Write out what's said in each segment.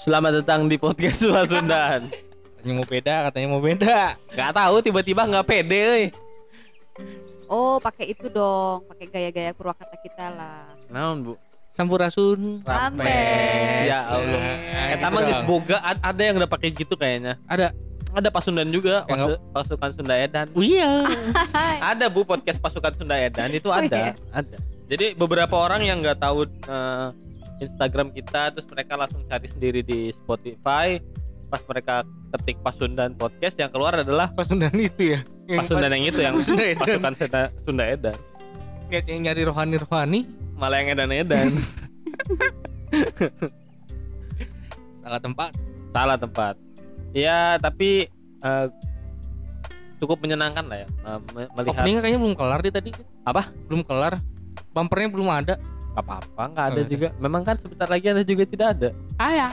Selamat datang di podcast Sula Sundan. Katanya mau beda, katanya mau beda. Gak tahu tiba-tiba nggak pede. euy. Oh, pakai itu dong, pakai gaya-gaya Purwakarta kita lah. Naon bu? Sampurasun. Rampes. Ya Allah. Nah, Eh, gitu tamang geus dong. boga ad- ada yang udah pakai gitu kayaknya. Ada. Ada Pasundan juga, pasu- pasukan Sunda Edan. Oh, iya. Ada bu podcast pasukan Sunda Edan itu Oh, ada, iya. ada. Jadi beberapa orang yang nggak tahu eh, Instagram kita, terus mereka langsung cari sendiri di Spotify. Pas mereka ketik Pasundan podcast, yang keluar adalah Pasundan itu ya. Yang Pasundan yang itu yang Sunda Edan. pasukan Sunda, Sunda Edan. Lihat yang nyari rohani-rohani. Malah yang Edan-Edan. Salah tempat. Salah tempat. Ya, tapi eh, cukup menyenangkan lah ya me- melihat Openingnya kayaknya belum kelar deh tadi. Apa? Belum kelar. Bumpernya belum ada. Gak apa-apa, nggak ada juga. Memang kan sebentar lagi ada juga tidak ada. Ayah.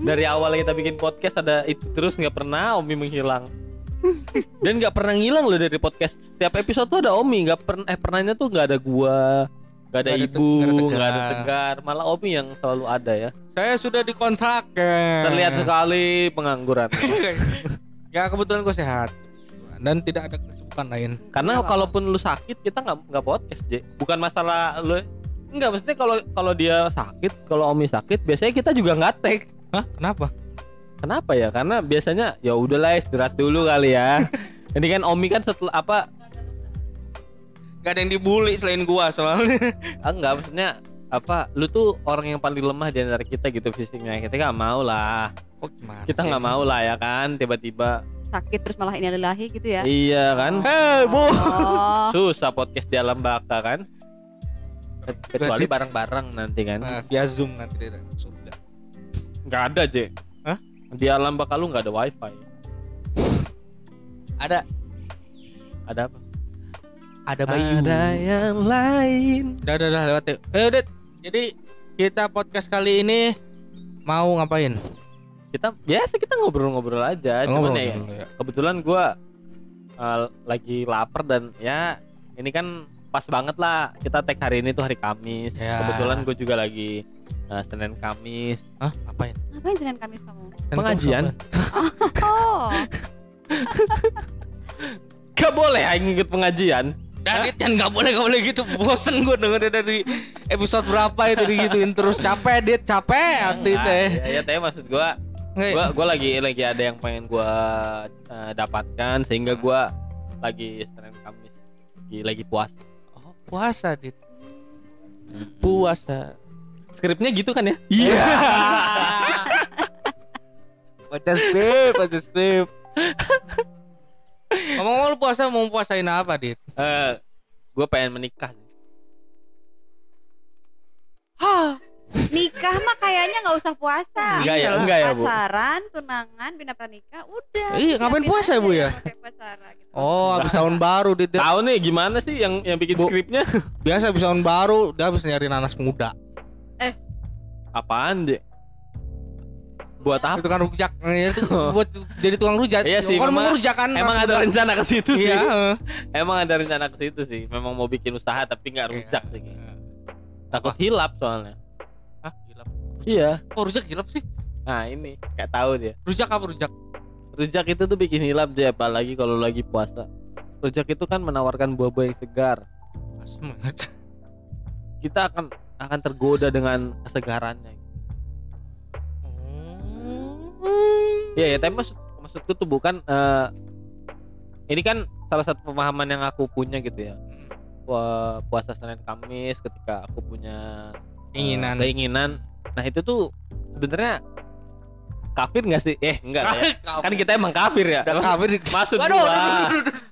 Dari awal kita bikin podcast ada itu terus nggak pernah Omi menghilang. Dan nggak pernah ngilang loh dari podcast. Setiap episode tuh ada Omi, nggak pernah eh pernahnya tuh nggak ada gua, nggak ada ada ibu, nggak ada Tegar. Malah Omi yang selalu ada ya. Saya sudah dikontrak. eh. Terlihat sekali pengangguran. ya kebetulan gue sehat. Dan tidak ada kesibukan lain. Karena apa-apa. kalaupun lu sakit kita nggak nggak podcast J. Bukan masalah lu Enggak, maksudnya kalau kalau dia sakit, kalau Omi sakit, biasanya kita juga nggak take. Hah? Kenapa? Kenapa ya? Karena biasanya ya udahlah istirahat dulu kali ya. Ini kan Omi kan setelah apa? Gak ada yang dibully selain gua soalnya. Ah, enggak, maksudnya apa? Lu tuh orang yang paling lemah di antara kita gitu fisiknya. Kita nggak mau lah. Oh, gimana Kita nggak mau lah ya kan. Tiba-tiba. Sakit terus malah ini lillahi gitu ya. Iya kan. Hei, Bu. Oh, Susah podcast di alam baka kan. Kecuali bareng-bareng nanti kan. Nah, via Zoom nanti dia datang surga. Nggak ada J. Hah? Di alam baka lu nggak ada wifi. Ada Ada apa? ada Bayu. Ada yang lain. Udah, udah, udah lewat yuk. Eh, udah. Jadi kita podcast kali ini mau ngapain? Kita biasa kita ngobrol-ngobrol aja. Cuman Ngobrol ya, ya. kebetulan gua uh, lagi lapar dan ya ini kan pas banget lah kita tag hari ini tuh hari Kamis. Ya. Kebetulan gue juga lagi uh, Senin Kamis. Hah? Apain? ngapain Senin Kamis kamu? Pengajian. Oh, Gak boleh aing ikut pengajian. Dadit yang nggak boleh nggak boleh gitu. Bosen gue denger dari episode berapa itu digituin terus capek dit capek hati Nah, teh. ya, ya tapi maksud gua Nggak, gua gua lagi lagi ada yang pengen gua uh, dapatkan sehingga gua lagi Senin Kamis lagi, lagi puasa. Puasa dit. Puasa. Skripnya gitu kan ya? Iya. baca skrip, baca skrip. Ngomong-ngomong lu puasa mau puasain apa dit? Eh, gue pengen menikah. Nikah mah kayaknya nggak usah puasa. Enggak ya, enggak ya, Bu. Pacaran, tunangan, bina pranikah, udah. Iya, ngapain puasa, aja Bu, ya? pacara gitu. Oh, habis tahun baru dit. Tahu nih gimana sih yang yang bikin Bu. skripnya? Biasa habis tahun baru dia habis nyari nanas muda. Apaan deh? Buat apa? Itu kan rujak. Eh, Itu buat jadi tukang rujak. Iya sih, Kan memang- mau rujak kan. Emang ada muda. rencana ke situ sih. Iya. heeh. Emang ada rencana ke situ sih. Memang mau bikin usaha tapi nggak rujak sih. Iya. Takut hilap soalnya. Iya. Kok rujak gilap sih? Nah ini nggak tahu dia. Rujak apa rujak? Rujak itu tuh bikin hilap aja apalagi kalau lagi puasa. Rujak itu kan menawarkan buah-buah yang segar. Banget. Kita akan akan tergoda dengan kesegarannya. Iya ya, tapi maksud maksudku tuh bukan eh, ini kan salah satu pemahaman yang aku punya gitu ya. Wah, puasa Senin Kamis ketika aku punya Keinginan. keinginan. Nah, itu tuh sebenarnya kafir nggak sih? Eh, enggak lah ya. Kan kita emang kafir ya. udah kafir. Maksud Aduh, gua,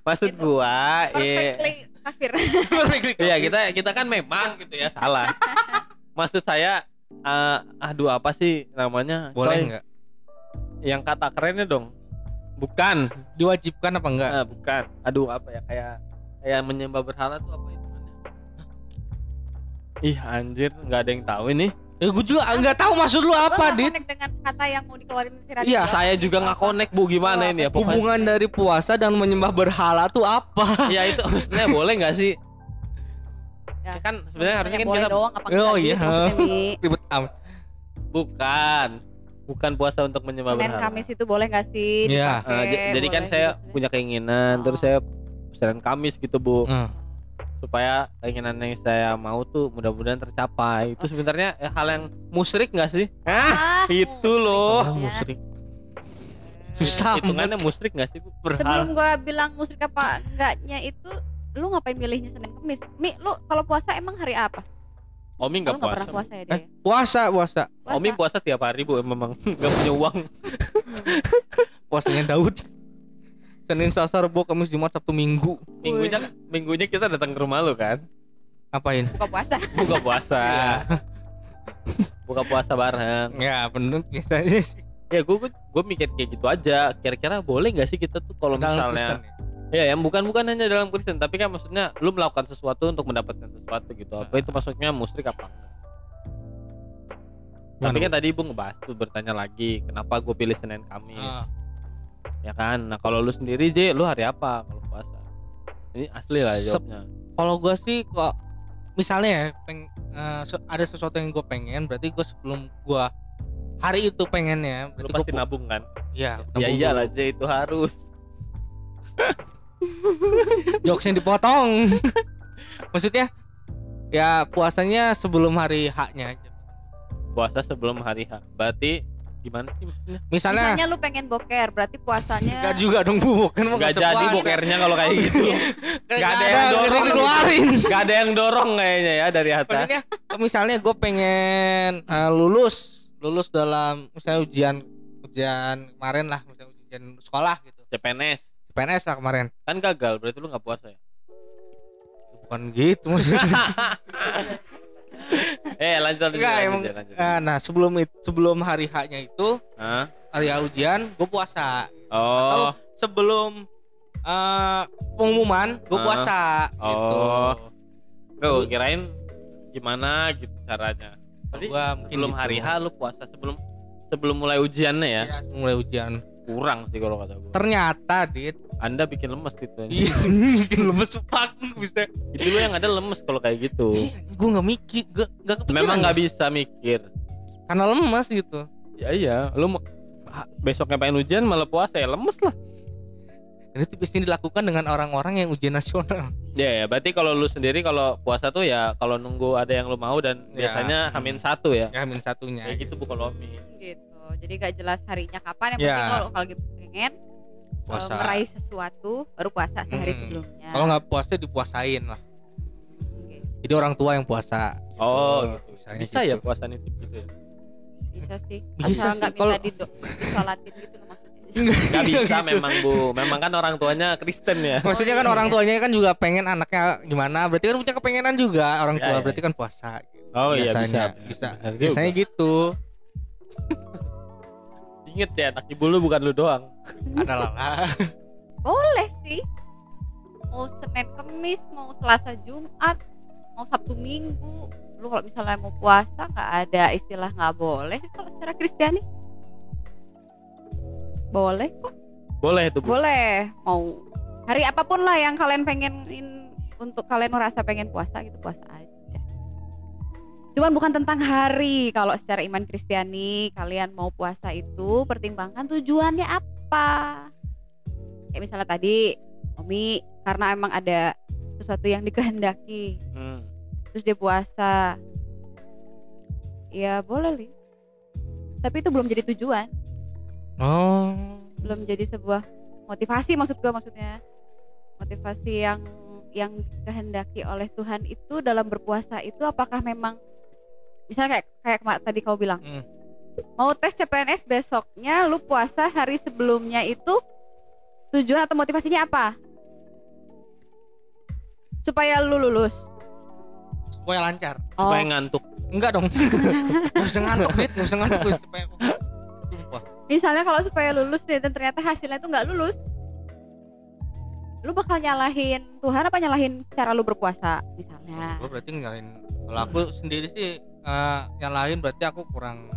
maksud Gitu. gua, eh kafir. Iya kita kita kan memang gitu ya salah. Maksud saya eh, aduh apa sih namanya? Boleh Coy, enggak? Yang kata kerennya dong. Bukan. Diwajibkan apa enggak? Nah, bukan. Aduh apa ya kayak kayak menyembah berhala tuh apa itu? Ih anjir nggak ada yang tahu ini. Eh, gue juga enggak tahu maksud lu apa, nggak Dit. connect dengan kata yang mau dikeluarin si. Iya, Saya juga nggak connect bu gimana ini ya pokoknya. Hubungan dari puasa dan menyembah berhala tuh apa? Ya itu maksudnya boleh nggak sih? Ya. Ya kan sebenarnya harusnya kan kita doang apa Oh, iya. gitu. Ribet amat. bukan. bukan puasa untuk menyembah Senin berhala. Kamis itu boleh nggak sih Iya. j- jadi kan saya punya keinginan Oh. terus saya Senin Kamis gitu bu Hmm. Supaya keinginan yang saya mau tuh mudah-mudahan tercapai itu sebenarnya eh, hal yang musyrik nggak sih Ah, ah itu loh Oh, maksudnya. musrik. Susah. hitungannya musyrik nggak sih bu Sebelum gua bilang musrik apa enggaknya itu lu ngapain milihnya Senin Kamis? Mi, lu kalau puasa emang hari apa? Omi nggak nggak pernah puasa puasa ya Eh, dia? puasa, puasa. Puasa. Omi puasa tiap hari bu memang nggak punya uang Puasanya Daud. Senin, Selasa, Rabu, Kamis, Jumat, Sabtu, Minggu. minggunya minggunya kita datang ke rumah lu kan Ngapain? Buka puasa. buka puasa Iya. buka puasa bareng Ya, bener biasanya sih. ya gue gue mikir kayak gitu aja kira-kira boleh nggak sih kita tuh kalau Dalam misalnya Kristen ya. ya yang bukan bukan hanya dalam Kristen tapi kan maksudnya lu melakukan sesuatu untuk mendapatkan sesuatu gitu apa itu maksudnya musyrik apa enggak tapi Gimana, kan tadi ibu ngebahas tuh bertanya lagi kenapa gue pilih Senin Kamis Ah. Ya kan nah kalau lu sendiri J lu hari apa kalau puasa ini asli lah jawabnya Kalau gua sih kok misalnya ya peng, se- ada sesuatu yang gue pengen, berarti gue sebelum gua hari itu pengennya, lu berarti pasti gua pu- nabung kan Iya, ya nabung iyalah. J itu harus Jokesnya dipotong. Maksudnya ya puasanya sebelum hari H-nya aja. puasa sebelum hari H berarti gimana sih maksudnya Misalnya Misalnya lu pengen boker, berarti puasanya Enggak juga dong bu, kan mau nggak nggak jadi bokernya kalau kayak gitu Iya. Nggak ada yang dorong. dikeluarin. nggak ada yang dorong kayaknya ya dari atas Maksudnya misalnya gue pengen eh, lulus, lulus dalam misalnya ujian ujian kemarin lah, misalnya ujian sekolah gitu. CPNS PNS lah kemarin. kan gagal berarti lu nggak puasa ya Bukan gitu maksudnya. eh lanjut lanjut Enggak lanjut, emang. lanjut, lanjut. eh, nah sebelum itu sebelum hari H-nya itu Hah? hari ujian gue puasa. oh Sebelum eh, pengumuman gue Ah. puasa gitu. Oh. Gue kirain gimana gitu caranya Tadi Gua mungkin sebelum gitu. hari H lu puasa sebelum sebelum mulai ujiannya ya Ya, mulai ujian. kurang sih kalau kata gue Ternyata, Dit. Anda bikin lemes gitu Iya, bikin lemes pak bisa. itu lu yang ada lemes kalau kayak gitu gue nggak mikir, gak, gak kepikiran. memang nggak bisa mikir karena lemes gitu. ya iya lu besoknya pengen ujian malah puasa ya lemes lah Dan itu biasanya dilakukan dengan orang-orang yang ujian nasional. ya ya berarti kalau lu sendiri kalau puasa tuh ya kalau nunggu ada yang lu mau dan Ya, biasanya hmm. hamin satu ya Ya min satunya. kayak gitu bu kalau Omi gitu. Jadi gak jelas harinya kapan. Yang Ya. penting kalau kalau lagi pengen Puasa. meraih sesuatu baru puasa sehari Hmm. sebelumnya. Kalau nggak puasa dipuasain lah. Gitu. Jadi orang tua yang puasa. oh Gitu, gitu. misalnya bisa gitu. ya puasa nitip gitu ya bisa sih. Bisa Asal sih, nggak kalau- minta di disolatin gitu loh maksudnya. nggak bisa Gitu. memang bu memang kan orang tuanya Kristen ya Maksudnya kan iya, orang iya. tuanya kan juga pengen anaknya gimana, berarti kan punya kepengenan juga orang Ya, tua, ya. berarti kan puasa. gitu. oh iya bisa Biasanya, bisa. Benar juga. Biasanya gitu. inget ya anak ibu lu bukan lu doang Adalah lah. Boleh sih. Mau Senin Kemis, mau Selasa Jumat, mau Sabtu Minggu. Lu kalau misalnya mau puasa nggak ada istilah nggak boleh kalau secara Kristiani. Boleh kok. boleh itu Boleh. Mau hari apa pun lah yang kalian pengenin untuk kalian merasa pengen puasa gitu puasa aja. Cuman bukan tentang hari. Kalau secara iman Kristiani kalian mau puasa itu pertimbangkan tujuannya apa. Kayak misalnya tadi Omi karena emang ada sesuatu yang dikehendaki Hmm. terus dia puasa. Ya boleh li. Tapi itu belum jadi tujuan, Oh. belum jadi sebuah motivasi maksud gua maksudnya. Motivasi yang yang dikehendaki oleh Tuhan itu dalam berpuasa itu apakah memang misalnya kayak kayak tadi kau bilang Hmm. mau tes CPNS besoknya lu puasa hari sebelumnya itu tujuan atau motivasinya apa supaya lu lulus Supaya lancar. Oh. supaya ngantuk Enggak dong. Gak usah ngantuk, Dit. Gak usah ngantuk. Supaya... Sumpah. misalnya kalau supaya lulus nih, dan ternyata hasilnya itu nggak lulus lu bakal nyalahin Tuhan apa nyalahin cara lu berpuasa misalnya Gue berarti nyalain. Kalau aku sendiri sih eh, nyalahin berarti aku kurang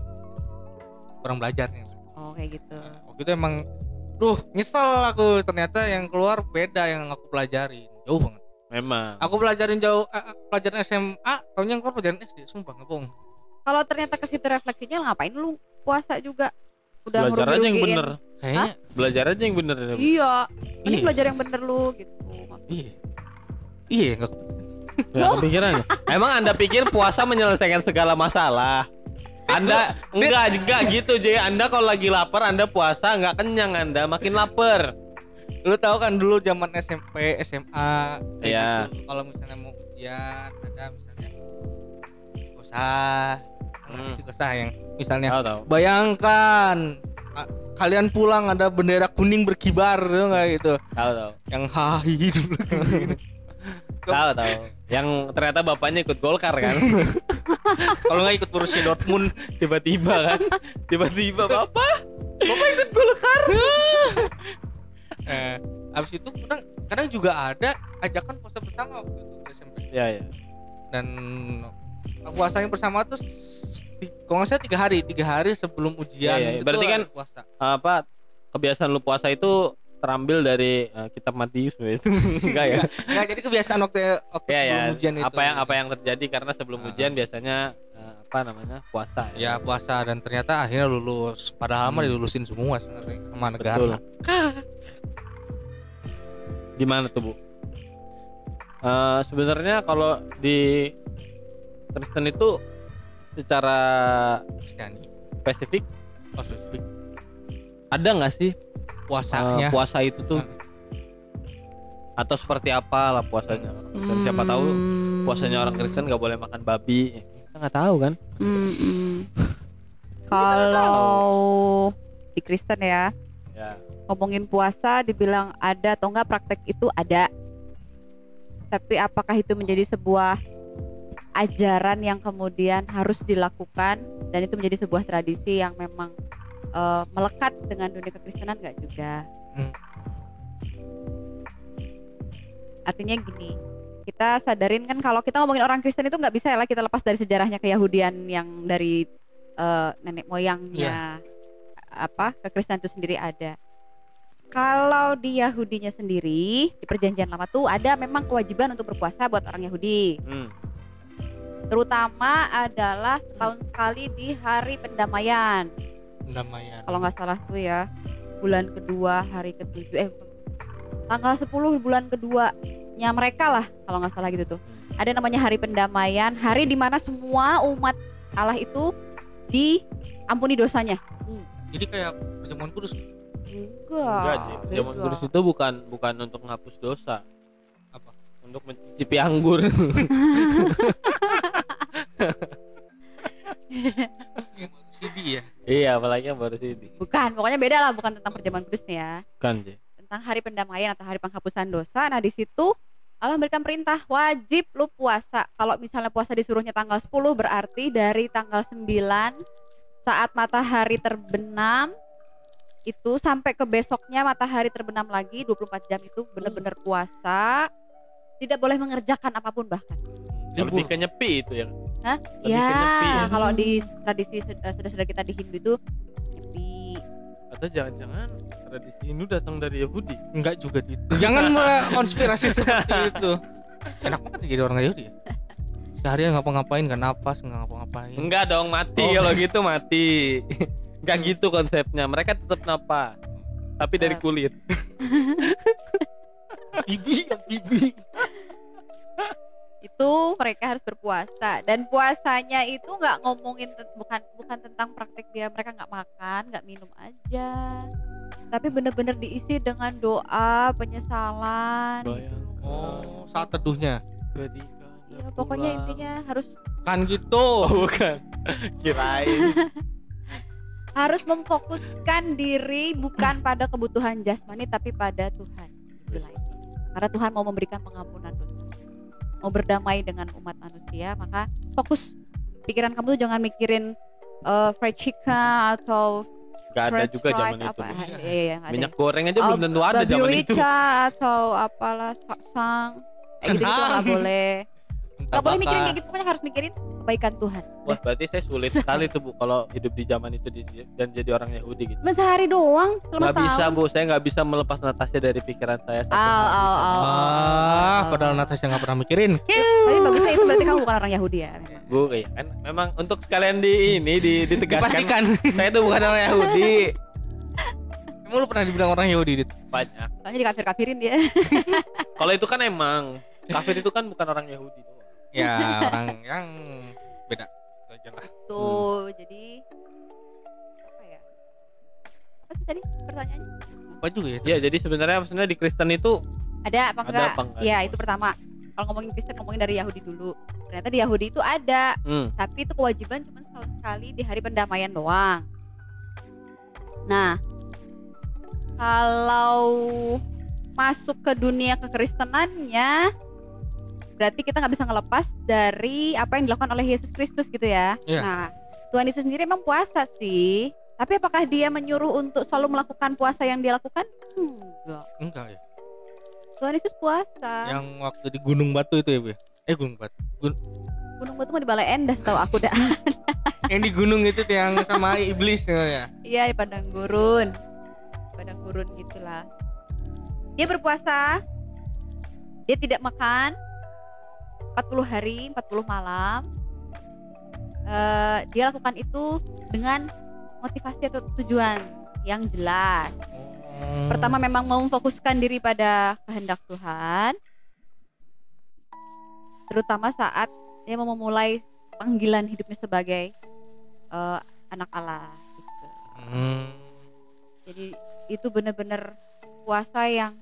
kurang belajar nih. oh kayak gitu. Waktu itu emang Duh nyesel aku. Ternyata yang keluar beda yang aku pelajarin Jauh banget. Memang. Aku pelajarin jauh eh, eh, pelajaran SMA Tahunya yang keluar pelajaran SD Sumpah nggak bohong. Kalau ternyata ke situ refleksinya ngapain lu puasa juga? Udah belajar aja yang bener. Kayaknya belajar aja yang bener. Iya, ini Iya. belajar yang bener lu gitu. iya. Iya, enggak Nggak kepikiran ya? Emang anda pikir puasa menyelesaikan segala masalah? Anda enggak enggak gitu Jay. Anda kalau lagi lapar Anda puasa nggak kenyang Anda makin lapar. Lu tahu kan dulu zaman SMP, SMA kayak Iya. gitu. Kalau misalnya mau ujian ada misalnya usah Hmm. usah yang misalnya Tahu tahu. bayangkan kalian pulang ada bendera kuning berkibar tuh nggak gitu Tahu tahu. yang hahi dulu gitu. Tahu tahu. Yang ternyata bapaknya ikut Golkar kan. kalau nggak ikut Borussia Dortmund Tiba-tiba kan. Tiba-tiba bapak. Bapak ikut Golkar. eh, abis itu kadang kadang juga ada ajakan puasa bersama waktu itu SMP Ya ya. dan puasanya bersama tuh kalau nggak salah tiga hari tiga hari sebelum ujian iya. itu Berarti kan puasa Apa kebiasaan lu puasa itu terambil dari eh, kitab Matius itu enggak ya? Nggak, jadi kebiasaan waktu waktu ya ya. sebelum ujian itu Apa yang apa yang terjadi karena sebelum Ah. ujian biasanya eh, apa namanya? puasa ya puasa dan ternyata akhirnya lulus padahal mah Hmm. dilulusin semua sebenarnya sama Betul. negara Gimana tuh, Bu? Eh, sebenarnya kalau di Kristen itu secara Kristiani spesifik oh, spesifik. ada nggak sih puasanya puasa itu tuh Hmm. atau seperti apa lah puasanya orang Kristen siapa tahu Hmm. puasanya orang Kristen nggak boleh makan babi kita nggak tahu kan Hmm, hmm. Kalau di Kristen ya, ya ngomongin puasa dibilang ada atau enggak praktek itu ada. Tapi apakah itu menjadi sebuah ajaran yang kemudian harus dilakukan dan itu menjadi sebuah tradisi yang memang eh, melekat dengan dunia kekristenan enggak juga. Hmm. Artinya gini, kita sadarin kan kalau kita ngomongin orang Kristen itu nggak bisa ya lah kita lepas dari sejarahnya keyahudian yang dari eh, nenek moyangnya apa kekristenan itu sendiri ada. Kalau di Yahudinya sendiri di Perjanjian Lama tuh ada memang kewajiban untuk berpuasa buat orang Yahudi. hmm. Terutama adalah setahun sekali di hari pendamaian. Pendamaian Kalau nggak salah tuh ya bulan kedua hari ketujuh eh tanggal 10 bulan keduanya mereka lah kalau nggak salah gitu tuh. Ada namanya hari pendamaian, hari di mana semua umat Allah itu diampuni dosanya. jadi kayak perjamuan kudus. Enggak. enggak kudus itu bukan bukan untuk menghapus dosa. Apa? untuk mencicipi anggur ya apalagi yang baru sini Bukan, pokoknya beda lah, bukan tentang perjamuan kudus nih ya. kan Ji. Tentang hari pendamaian atau hari penghapusan dosa. Nah, di situ Allah memberikan perintah wajib lu puasa. Kalau misalnya puasa disuruhnya tanggal 10 berarti dari tanggal 9 saat matahari terbenam itu sampai ke besoknya matahari terbenam lagi 24 jam itu benar-benar puasa. Tidak boleh mengerjakan apa pun bahkan. lebih ke nyepi itu ya Hah? lebih ke nyepi ya kalau di tradisi eh, saudara-saudara kita di Hindu itu nyepi. atau jangan-jangan tradisi Hindu datang dari Yahudi? Enggak juga gitu jangan mulai konspirasi seperti itu. Enak banget jadi orang Yahudi ya. Seharian ngapa-ngapain nggak napas nggak ngapa-ngapain. Enggak dong mati. Oh. kalau gitu mati. Enggak gitu konsepnya. Mereka tetap napa tapi dari Eh. kulit. Bibi ya bibi itu mereka harus berpuasa. Dan puasanya itu nggak ngomongin bukan bukan tentang praktek dia. Mereka nggak makan nggak minum aja. Tapi bener-bener diisi dengan doa penyesalan gitu. oh saat teduhnya? Iya, pokoknya intinya harus kan gitu. Oh, bukan. Kirain. Harus memfokuskan diri bukan pada kebutuhan jasmani tapi pada Tuhan. Karena Tuhan mau memberikan pengampunan dosa mau berdamai dengan umat manusia maka fokus pikiran kamu tuh jangan mikirin eh, fried chicken atau Gak ada juga zaman itu apa Iya. iya, iya, nggak ada. minyak goreng aja Oh, belum tentu ada zaman itu atau apalah saksang kayak gitu juga nggak boleh Gak boleh mikirin kayak gitu, pokoknya harus mikirin kebaikan Tuhan. Wah, berarti saya sulit sekali tuh Bu kalau hidup di zaman itu di- dan jadi orang Yahudi gitu. Cuma sehari doang, selama Nggak bisa. Bu, saya nggak bisa melepas Natasha dari pikiran saya. Ah, padahal Natasha nggak pernah mikirin. Tapi bagusnya itu berarti kamu bukan orang Yahudi ya. Bu, iya kan memang untuk sekalian di ini di, ditegaskan Dipastikan. saya itu bukan orang Yahudi. Emang lu pernah dibilang orang Yahudi, Dit? Banyak. Soalnya dikafir-kafirin dia. Kalau itu kan emang kafir itu kan bukan orang Yahudi. Ya, orang yang beda. Itu aja lah. Tuh, jadi apa ya? Apa sih tadi pertanyaannya? Apa juga ya? Ya, jadi sebenarnya maksudnya di Kristen itu Ada apa Ada enggak? apa enggak? Iya, itu pertama. Kalau ngomongin Kristen ngomongin dari Yahudi dulu. Ternyata di Yahudi itu ada, hmm, tapi itu kewajiban cuma setahun sekali di hari pendamaian doang. Nah, kalau masuk ke dunia kekristenannya berarti kita nggak bisa ngelepas dari apa yang dilakukan oleh Yesus Kristus gitu ya. Iya. Nah, Tuhan Yesus sendiri emang puasa sih. Tapi apakah dia menyuruh untuk selalu melakukan puasa yang dia lakukan? Enggak. Enggak ya. Tuhan Yesus puasa. Yang waktu di Gunung Batu itu ya, Bu? ya? Eh, Gunung Batu. Gun- Gunung Batu mau di Balai Endah tahu aku dah. yang di gunung itu yang sama iblis ya. Iya di padang gurun. Padang gurun gitulah. Dia berpuasa. Dia tidak makan 40 hari, 40 malam. Eh, dia lakukan itu dengan motivasi atau tujuan yang jelas. Hmm. Pertama memang mau memfokuskan diri pada kehendak Tuhan. Terutama saat dia mau memulai panggilan hidupnya sebagai eh, anak Allah gitu. Hmm. Jadi itu benar-benar puasa yang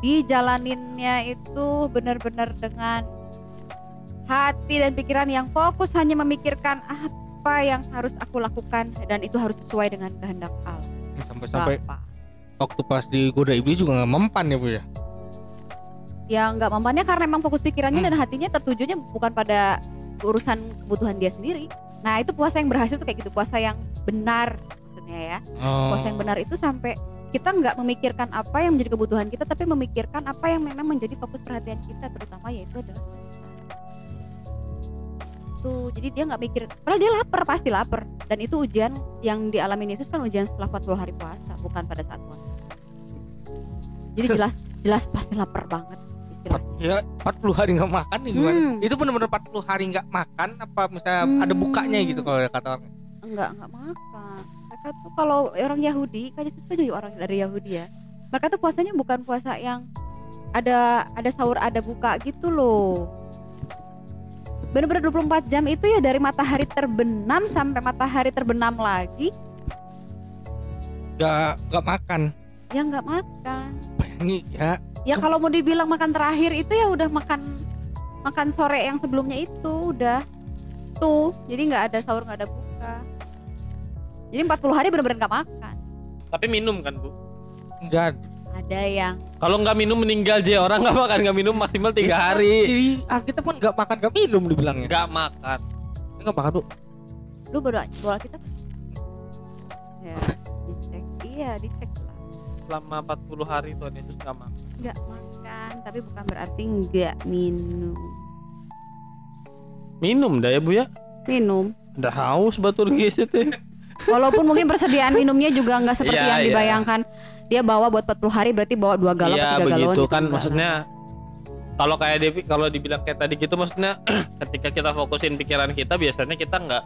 dijalaninnya itu benar-benar dengan hati dan pikiran yang fokus hanya memikirkan apa yang harus aku lakukan dan itu harus sesuai dengan kehendak Allah. Sampai-sampai Bapa. waktu pas digoda iblis juga nggak mempan ya, Bu ya. Ya nggak mempannya karena memang fokus pikirannya Hmm. dan hatinya tertujunya bukan pada urusan kebutuhan dia sendiri. Nah itu puasa yang berhasil tuh kayak gitu puasa yang benar maksudnya ya. Oh. puasa yang benar itu sampai kita nggak memikirkan apa yang menjadi kebutuhan kita tapi memikirkan apa yang memang menjadi fokus perhatian kita terutama yaitu adalah tuh jadi dia nggak mikir padahal dia lapar pasti lapar dan itu ujian yang dialami Yesus kan ujian setelah 40 hari puasa bukan pada saat puasa jadi jelas jelas pasti lapar banget istilahnya Ya 40 hari nggak makan nih gimana? Hmm. Itu benar-benar 40 hari nggak makan apa misalnya ada Hmm. bukanya gitu kalau kata orang. enggak enggak makan mereka tuh kalau orang Yahudi kan Yesus tuh juga orang dari Yahudi ya mereka tuh puasanya bukan puasa yang ada ada sahur ada buka gitu loh bener-bener 24 jam itu ya dari matahari terbenam sampai matahari terbenam lagi Nggak nggak makan. ya nggak makan Bayangin ya. ya Kem- kalau mau dibilang makan terakhir itu ya udah makan makan sore yang sebelumnya itu udah tuh jadi nggak ada sahur nggak ada buka jadi 40 hari bener-bener nggak makan tapi minum kan bu. Enggak. Ada yang Kalau nggak minum meninggal dia orang nggak makan nggak minum maksimal tiga hari. Jadi Alkitab pun nggak makan nggak minum dibilangnya. Nggak makan. Nggak makan tuh. lu baru bawa kita ya dicek iya dicek lah Selama 40 hari Tuhan Yesus nggak makan. nggak makan tapi bukan berarti nggak minum Minum dah ya bu ya. minum Udah haus batul gisit ya. walaupun mungkin persediaan minumnya juga nggak seperti Iya, yang iya. dibayangkan dia bawa buat 40 hari berarti bawa dua galon Iya tiga galon begitu gitu, kan enggak maksudnya kalau kayak Devi kalau dibilang kayak tadi gitu maksudnya ketika kita fokusin pikiran kita biasanya kita nggak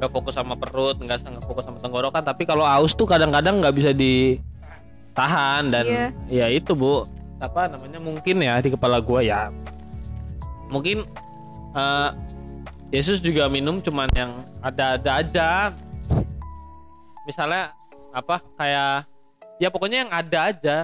nggak fokus sama perut nggak nggak fokus sama tenggorokan. Tapi kalau aus tuh kadang-kadang nggak bisa ditahan dan Iya. ya itu bu. Apa namanya mungkin ya di kepala gua ya. Mungkin eh, Yesus juga minum cuman yang ada-ada aja. Misalnya apa kayak ya pokoknya yang ada aja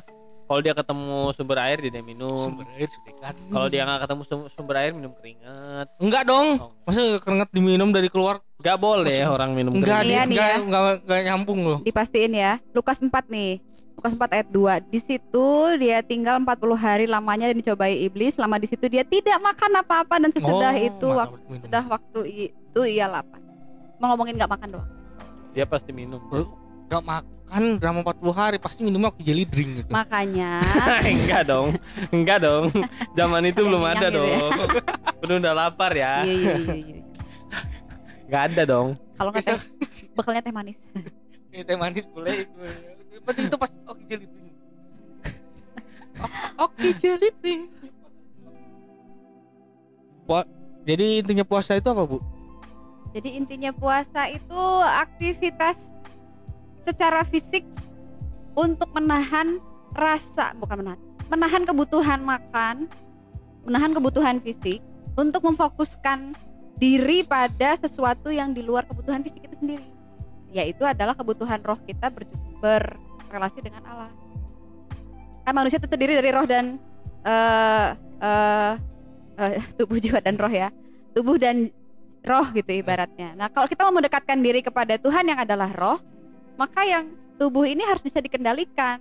kalau dia ketemu sumber air dia minum Sumber air sedekat. kalau dia nggak ketemu sum- sumber air minum keringat Enggak dong. Oh. Maksudnya keringat diminum dari keluar? nggak boleh Maksud- orang minum Enggak, keringat Iya dia nih enggak, ya. enggak, enggak nyambung loh. dipastiin ya Lukas 4 nih Lukas 4 ayat 2 di situ dia tinggal 40 hari lamanya dan dicobai iblis selama di situ dia tidak makan apa-apa dan sesudah Oh, itu waktu minum. sudah waktu itu ia lapar mau ngomongin nggak makan doang dia pasti minum Enggak makan selama 40 hari pasti minumnya pakai jelly drink gitu. makanya enggak dong enggak dong zaman itu belum ada gitu ya. dong penunda lapar ya Iya iya iya. iya. nggak ada dong Kalau nggak teh, bekalnya teh manis. Ini teh manis boleh itu. Penting itu pas oke jeliting. Oke jeliting. Pua- Jadi intinya puasa itu apa, Bu? Jadi intinya puasa itu aktivitas secara fisik untuk menahan rasa, bukan menahan, menahan kebutuhan makan, menahan kebutuhan fisik untuk memfokuskan diri pada sesuatu yang di luar kebutuhan fisik itu sendiri. Yaitu adalah kebutuhan roh kita ber- berrelasi dengan Allah. Kan manusia itu terdiri dari roh dan eh eh, eh, tubuh jiwa dan roh ya. Tubuh dan roh gitu ibaratnya. Nah, kalau kita mau mendekatkan diri kepada Tuhan yang adalah roh, maka yang tubuh ini harus bisa dikendalikan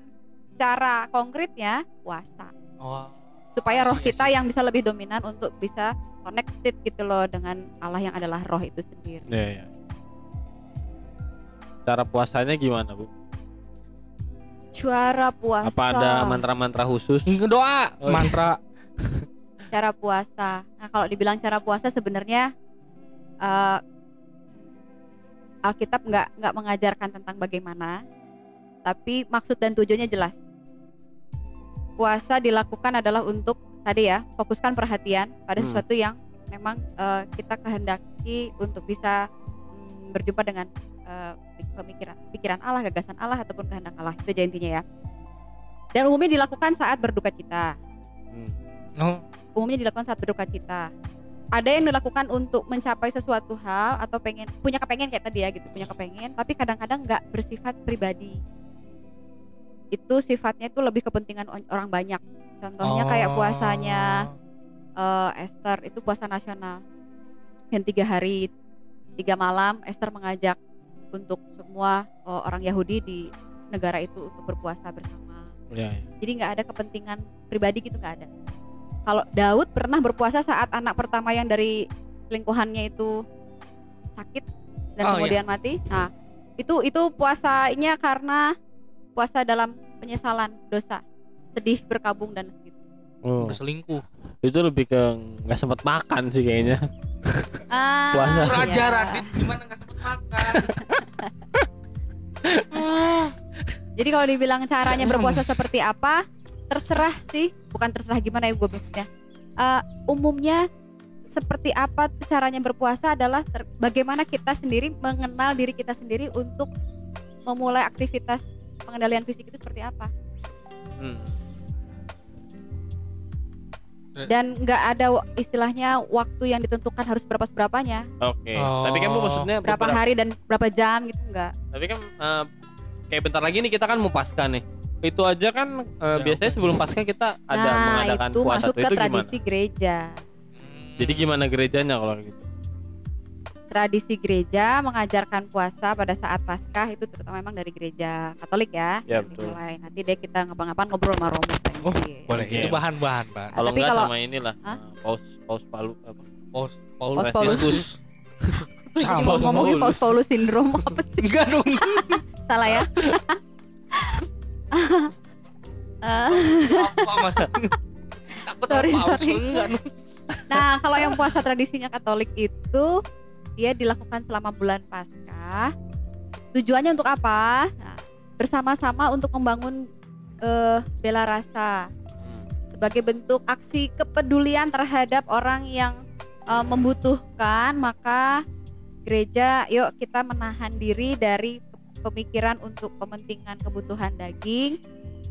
secara konkretnya puasa. Oh. Supaya roh kita yang bisa lebih dominan untuk bisa connected gitu loh dengan Allah yang adalah roh itu sendiri. Iya, iya. cara puasanya gimana bu Cara puasa. apa ada mantra-mantra khusus Doa, Oh, iya. mantra. cara puasa. Nah, kalau dibilang cara puasa sebenarnya eh, Alkitab nggak nggak mengajarkan tentang bagaimana, tapi maksud dan tujuannya jelas. Puasa dilakukan adalah untuk tadi ya fokuskan perhatian pada Hmm. sesuatu yang memang eh, kita kehendaki untuk bisa mm, berjumpa dengan eh, pemikiran pikiran Allah, gagasan Allah ataupun kehendak Allah itu aja intinya ya. Dan umumnya dilakukan saat berduka cita Hmm. Oh, umumnya dilakukan saat berduka cita. Ada yang dilakukan untuk mencapai sesuatu hal atau pengen punya kepengen kayak tadi ya gitu punya kepengen, tapi kadang-kadang nggak bersifat pribadi. Itu sifatnya itu lebih kepentingan orang banyak. Contohnya kayak puasanya Oh. eh, Esther itu puasa nasional yang tiga hari tiga malam Esther mengajak untuk semua eh, orang Yahudi di negara itu untuk berpuasa bersama Iya, iya. jadi nggak ada kepentingan pribadi gitu nggak ada kalau Daud pernah berpuasa saat anak pertama yang dari selingkuhannya itu sakit dan Oh, kemudian mati nah itu itu puasanya karena puasa dalam penyesalan dosa sedih berkabung dan segitu Oh, selingkuh. itu lebih ke nggak sempat makan sih kayaknya ah, Puasa. iya. Raja Radit gimana nggak sempet makan? jadi kalau dibilang caranya berpuasa seperti apa terserah sih bukan terserah gimana ya gue maksudnya. Eh, umumnya seperti apa caranya berpuasa adalah ter- bagaimana kita sendiri mengenal diri kita sendiri untuk memulai aktivitas pengendalian fisik itu seperti apa. Hmm. dan nggak ada istilahnya waktu yang ditentukan harus berapa seberapanya oke tapi kan bu Oh. maksudnya berapa beberapa- hari dan berapa jam gitu enggak tapi kan eh, kayak bentar lagi nih kita kan mau pasca nih itu aja kan eh, Ya, biasanya sebelum pasca kita ada nah mengadakan itu puasa masuk tuh ke itu gimana tradisi gereja jadi gimana gerejanya kalau gitu tradisi gereja mengajarkan puasa pada saat Paskah itu terutama memang dari gereja Katolik ya. Ya, yang betul. dimulai. Nanti deh kita ngapa-ngapan ngobrol sama Romo. Oh, Yes. Boleh, Oke. itu bahan-bahan, Pak. kalau tapi enggak kalau- sama inilah Hah? eh, paus paus palu apa Paus Paus Paulus. Paulus. Franciscus. Jadi Sama mau ngomongin Paulus. Paus Paulus syndrome apa sih? Enggak dong. Salah ya? Apa? Takut Sorry, sorry. nah, kalau yang puasa tradisinya Katolik itu dia dilakukan selama bulan Paskah. Tujuannya untuk apa? Nah, bersama-sama untuk membangun eh, bela rasa Hmm. sebagai bentuk aksi kepedulian terhadap orang yang eh, membutuhkan maka gereja yuk kita menahan diri dari pemikiran untuk kepentingan kebutuhan daging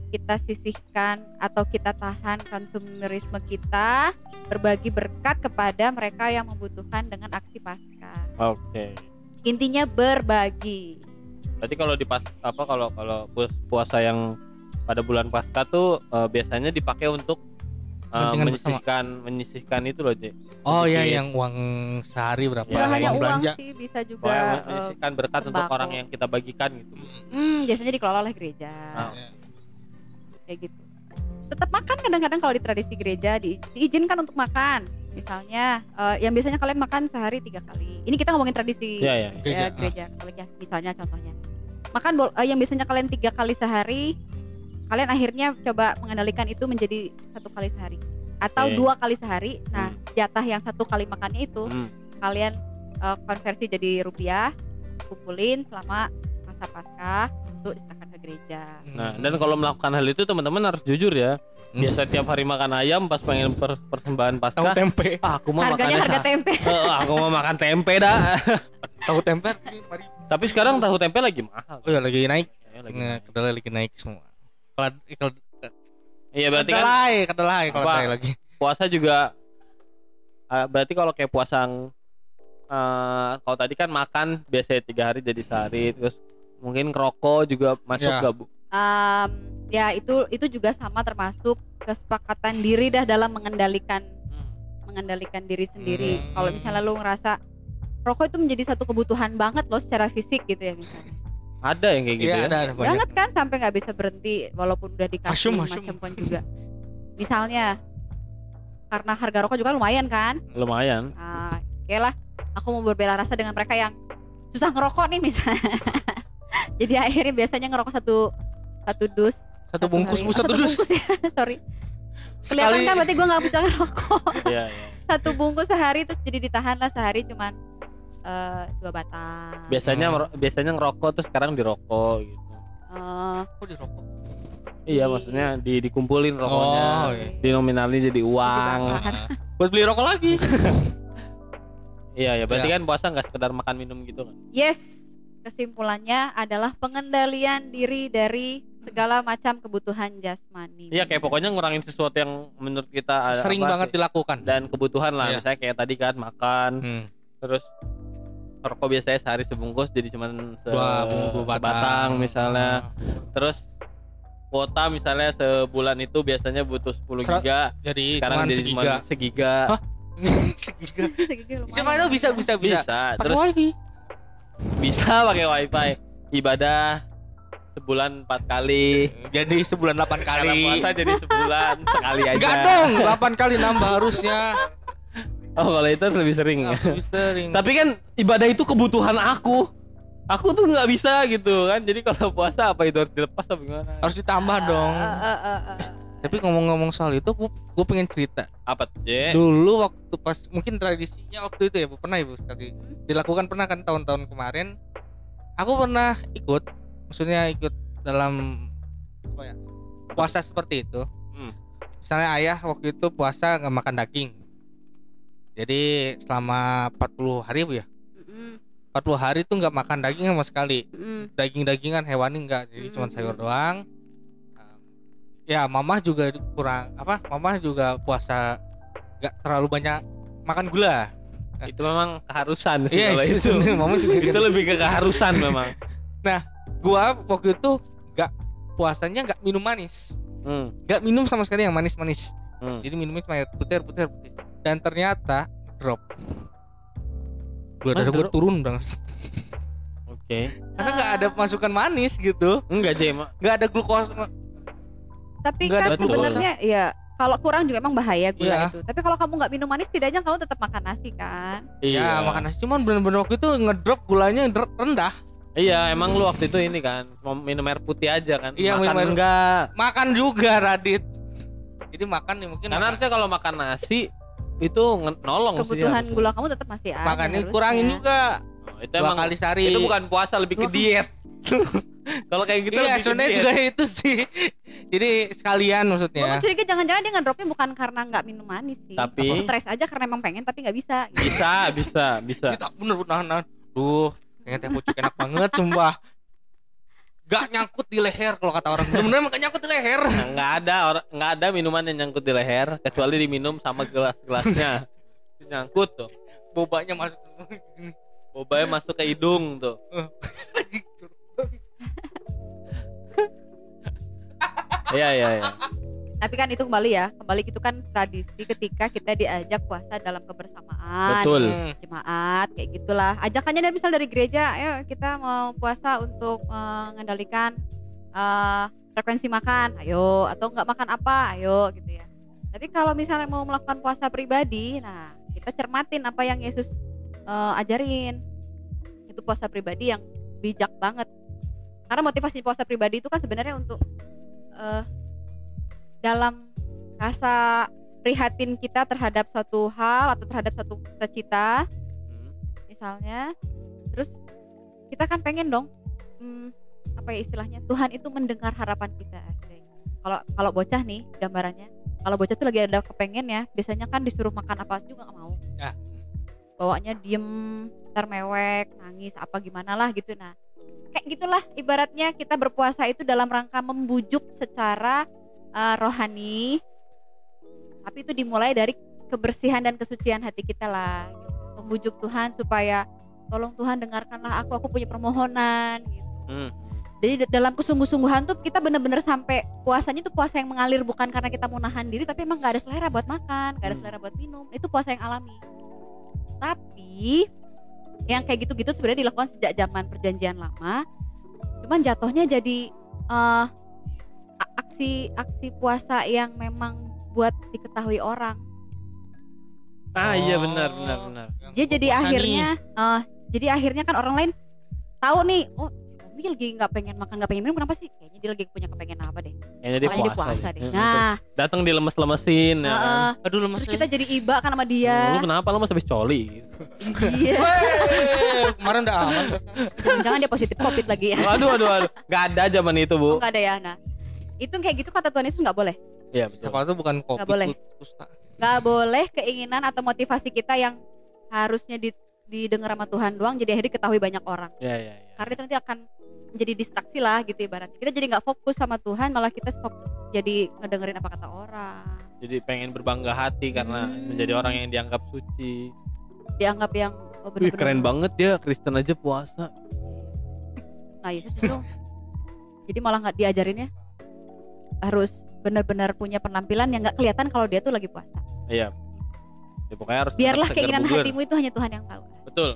kita sisihkan atau kita tahan konsumerisme kita berbagi berkat kepada mereka yang membutuhkan dengan aksi pasca. Oke. Intinya berbagi. Berarti kalau di pas apa kalau kalau puas- puasa yang pada bulan pasca tuh eh, biasanya dipakai untuk Kepentingan menyisihkan menyisihkan itu loh, J. Oh ya Sedikit. yang uang sehari berapa? Bukan Ya, hanya uang belanja. sih bisa juga Pokoknya eh, menyisihkan berkat untuk sembako. orang yang kita bagikan gitu. hmm, biasanya dikelola oleh gereja Ah. kayak gitu. Tetap makan kadang-kadang kalau di tradisi gereja di- diizinkan untuk makan. Misalnya eh, yang biasanya kalian makan sehari tiga kali. Ini kita ngomongin tradisi Iya, iya. ya, Gereja, gereja Katolik ya. Misalnya contohnya makan bol- eh, yang biasanya kalian tiga kali sehari, kalian akhirnya coba mengendalikan itu menjadi satu kali sehari atau Oke. dua kali sehari. Nah, Hmm. jatah yang satu kali makannya itu Hmm. kalian eh, konversi jadi rupiah kumpulin selama masa paskah untuk diserahkan ke gereja Nah, dan kalau melakukan hal itu teman-teman harus jujur ya. Hmm. Biasa tiap hari makan ayam pas pengen per- persembahan tahu Paskah. tempe Ah, aku mau harganya makan harga tempe aku mau makan tempe dah. tahu tempe Tapi sekarang tahu tempe lagi mahal. oh ya lagi naik Kayaknya lagi Nge- naik. kedelai lagi naik semua kalau kalau Iya berarti kan kedelai kedelai kalau kedelai lagi puasa juga ah, berarti kalau kayak puasa yang, eh, kalau tadi kan makan biasanya tiga hari jadi sehari terus mungkin ngerokok juga masuk Ya. gak bu? Em, ya itu itu juga sama termasuk kesepakatan diri dah dalam mengendalikan mengendalikan diri sendiri Hmm. kalau misalnya lu ngerasa rokok itu menjadi satu kebutuhan banget loh secara fisik gitu ya misalnya Ada yang kayak gitu Iya ya? ada ada banget kan sampai nggak bisa berhenti walaupun udah dikasih macam pun juga. Misalnya karena harga rokok juga lumayan kan? Lumayan. nah, oke lah. Aku mau berbela rasa dengan mereka yang susah ngerokok nih misalnya jadi akhirnya biasanya ngerokok satu satu dus. Satu bungkus hari. Oh, satu dus. bungkus ya. Sorry. Kelihatan kan berarti gue nggak bisa ngerokok. Iya, iya. satu bungkus sehari terus jadi ditahan lah sehari cuman eh, dua batang Biasanya Hmm. biasanya ngerokok terus sekarang dirokok gitu. Eh, kok dirokok Iya, Di- maksudnya di dikumpulin rokoknya. Oh, iya. Dinominalin jadi uang. buat beli rokok lagi Iya, ya berarti Ya. kan puasa nggak sekedar makan minum gitu kan. yes kesimpulannya adalah pengendalian diri dari segala macam kebutuhan jasmani Iya, kayak pokoknya ngurangin sesuatu yang menurut kita ada sering banget sih, dilakukan dan kebutuhan lah. Iya. Misalnya kayak tadi kan makan, Hmm. terus rokok biasanya sehari sebungkus jadi cuman se dua bungkus sebatang misalnya. Terus kuota misalnya sebulan itu biasanya butuh 10 Serat- giga, jadi sekarang cuman jadi segiga cuma segiga. Hah? segiga lumayan. siapa tahu bisa bisa bisa Bisa. pakai Terus wifi bisa pakai wifi. Ibadah sebulan empat kali. jadi sebulan 8 Karena kali puasa jadi sebulan sekali aja. enggak dong 8 kali nambah harusnya Oh, kalau itu lebih sering. Lebih sering Tapi kan ibadah itu kebutuhan aku. Aku tuh nggak bisa gitu kan. Jadi kalau puasa apa itu harus dilepas atau gimana? harus ditambah dong eh, eh, eh. tapi ngomong-ngomong soal itu gue gue pengen cerita Apa tuh, dulu waktu pas mungkin tradisinya waktu itu ya bu pernah ibu sekali dilakukan pernah kan tahun-tahun kemarin aku pernah ikut maksudnya ikut dalam apa ya puasa seperti itu Hmm. misalnya ayah waktu itu puasa nggak makan daging jadi selama 40 hari bu ya Mm-mm, 40 hari tuh nggak makan daging sama sekali mm-mm. daging-dagingan hewani enggak jadi cuma Hmm. sayur doang ya mama juga kurang apa mama juga puasa nggak terlalu banyak makan gula Itu memang keharusan sih Iya, kalau sih, itu. sebenarnya mama juga itu gitu. lebih ke keharusan memang. gua waktu itu nggak puasanya nggak minum manis Hmm. nggak minum sama sekali yang manis-manis hmm. jadi minumnya cuma air putih air putih air putih dan ternyata drop gula darah drop. turun dong Oke. karena nggak ada masukan manis gitu Enggak. Ma- nggak ada glukos tapi Nggak kan glukosa. sebenarnya ya kalau kurang juga emang bahaya gula Iya. itu tapi kalau kamu nggak minum manis tidaknya kamu tetap makan nasi kan ya makan nasi cuman bener-bener waktu itu ngedrop gulanya rendah Iya, emang lu waktu itu ini kan mau minum air putih aja kan. Iya, makan minum air- enggak. makan juga Radit jadi makan nih mungkin Karena makan- harusnya kalau makan nasi itu nolong sih kebutuhan harusnya. gula kamu tetap masih ada makannya kurangin juga Oh, itu dua emang kali sehari itu bukan puasa lebih ke diet. kalau kayak gitu iya sebenarnya juga itu sih jadi sekalian Gue maksudnya curiga jangan-jangan dia ngedropnya bukan karena nggak minum manis sih. Tapi- stres aja karena emang pengen tapi nggak bisa. bisa, bisa, bisa. kita bener bener nahan duh kayaknya teh pucuk enak banget sumpah gak nyangkut di leher kalau kata orang. Bener-bener gak nyangkut di leher. Nah, nggak ada orang nggak ada minuman yang nyangkut di leher kecuali diminum sama gelas-gelasnya. Nyangkut tuh. Bobanya masuk. Bobanya masuk ke hidung tuh. Iya iya iya Tapi kan itu kembali ya, kembali itu kan tradisi ketika kita diajak puasa dalam kebersamaan. betul Hmm. Jemaat kayak gitulah. Ajakannya dari misal dari gereja, ayo kita mau puasa untuk mengendalikan eh, frekuensi makan, ayo atau nggak makan apa, ayo gitu ya. Tapi kalau misalnya mau melakukan puasa pribadi, nah kita cermatin apa yang Yesus eh, ajarin. Itu puasa pribadi yang bijak banget. Karena motivasi puasa pribadi itu kan sebenarnya untuk eh, dalam rasa prihatin kita terhadap suatu hal atau terhadap suatu cita-cita Hmm. misalnya terus kita kan pengen dong hmm, apa ya istilahnya Tuhan itu mendengar harapan kita asik. kalau kalau bocah nih gambarannya kalau bocah tuh lagi ada kepengen ya biasanya kan disuruh makan apa juga nggak mau Ya. bawanya diem ntar mewek nangis apa gimana lah gitu nah kayak gitulah ibaratnya kita berpuasa itu dalam rangka membujuk secara eh, rohani tapi itu dimulai dari kebersihan dan kesucian hati kita lah gitu. membujuk Tuhan supaya tolong Tuhan dengarkanlah aku aku punya permohonan gitu Hmm. jadi da- dalam kesungguh-sungguhan tuh kita bener-bener sampai puasanya tuh puasa yang mengalir bukan karena kita mau nahan diri tapi emang gak ada selera buat makan gak ada Hmm. selera buat minum itu puasa yang alami tapi yang kayak gitu-gitu sebenarnya dilakukan sejak zaman perjanjian lama cuman jatuhnya jadi a- aksi aksi puasa yang memang buat diketahui orang Ah iya Oh, benar benar benar. yang dia jadi puasa akhirnya eh jadi akhirnya kan orang lain tahu nih oh Umi lagi nggak pengen makan nggak pengen minum kenapa sih kayaknya dia lagi punya kepengen apa deh Kayaknya dia makanya dia puasa, puasa deh. deh nah Datang dilemes-lemesin ya. kan. heeh. nih. aduh lemes terus kita jadi iba kan sama Lu dia kenapa lu mas habis coli? iya Weh, kemarin udah aman jangan-jangan dia positif covid lagi ya Waduh waduh waduh. Gak ada zaman itu, oh, Bu. nggak ada ya nah itu kayak gitu kata Tuhan Yesus nggak boleh Iya betul. siapa tuh bukan kopi Nggak boleh. kusta. nggak boleh keinginan atau motivasi kita yang harusnya di, didengar sama Tuhan doang jadi akhirnya diketahui banyak orang Iya iya iya. karena itu nanti akan menjadi distraksi lah gitu ibaratnya kita jadi nggak fokus sama Tuhan malah kita fokus jadi ngedengerin apa kata orang Jadi pengen berbangga hati karena Hmm. menjadi orang yang dianggap suci. dianggap yang oh, Wih bener-bener- keren banget ya Kristen aja puasa. nah Yesus itu jadi malah nggak diajarinnya harus benar-benar punya penampilan yang nggak kelihatan kalau dia tuh lagi puasa Iya. Ya, pokoknya harus biarlah keinginan bugar. hatimu itu hanya Tuhan yang tahu Betul.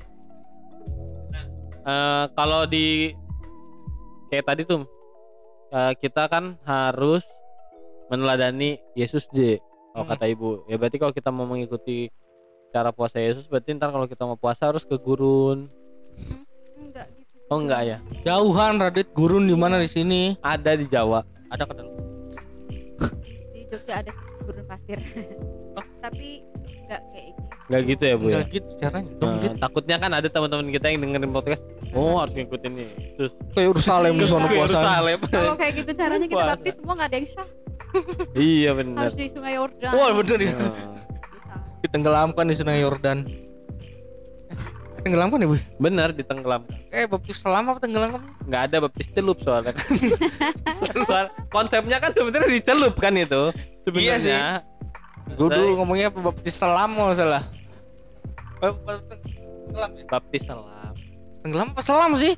Nah, eh, kalau di kayak tadi tuh eh, kita kan harus meneladani Yesus J. Kalau Hmm. kata ibu, ya berarti kalau kita mau mengikuti cara puasa Yesus, berarti ntar kalau kita mau puasa harus ke gurun. enggak gitu Oh enggak ya? jauhan Radit gurun di mana di sini Ada di Jawa. ada ke dalam di Jogja ada gurun pasir. Tapi enggak kayak gitu Enggak gitu ya bu ya? Enggak gitu caranya. Nah, Dit. takutnya kan ada teman-teman kita yang dengerin podcast, oh harus ngikutin nih. Terus ke Yerusalem di sono ke puasa. Kalau kayak gitu caranya kita baptis semua nggak ada yang sah. Iya benar. harus di sungai Yordan. Wah bener ya. Nah, ditenggelamkan di sungai Yordan. Tenggelamkan ya bu? Benar ditenggelam. Eh baptis selam apa tenggelamkan nggak ada baptis celup soalnya kan. Soal konsepnya kan sebenarnya dicelup kan itu Iya sih. sebenarnya. gue dulu ngomongnya apa baptis selam nggak salah Eh, tenggelam ya? baptis selam. tenggelam apa selam sih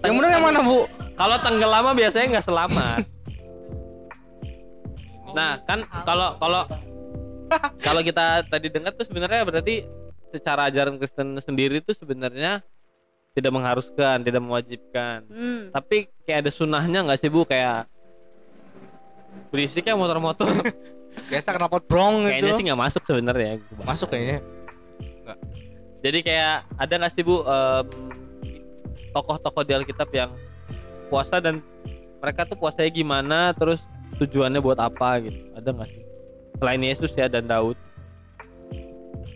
yang bener yang mana bu Kalau tenggelam biasanya nggak selamat. Nah kan kalau kalau kalau kita tadi dengar tuh sebenarnya berarti secara ajaran Kristen sendiri tuh sebenarnya tidak mengharuskan, tidak mewajibkan. hmm. Tapi kayak ada sunahnya nggak sih bu kayak berisik ya motor-motor. biasa kena pot brong Kayaknya gitu sih nggak masuk sebenarnya. masuk kayaknya Jadi kayak ada nggak sih bu em, tokoh-tokoh di Alkitab yang puasa dan mereka tuh puasanya gimana, terus tujuannya buat apa gitu? Ada nggak sih? Selain Yesus ya dan Daud,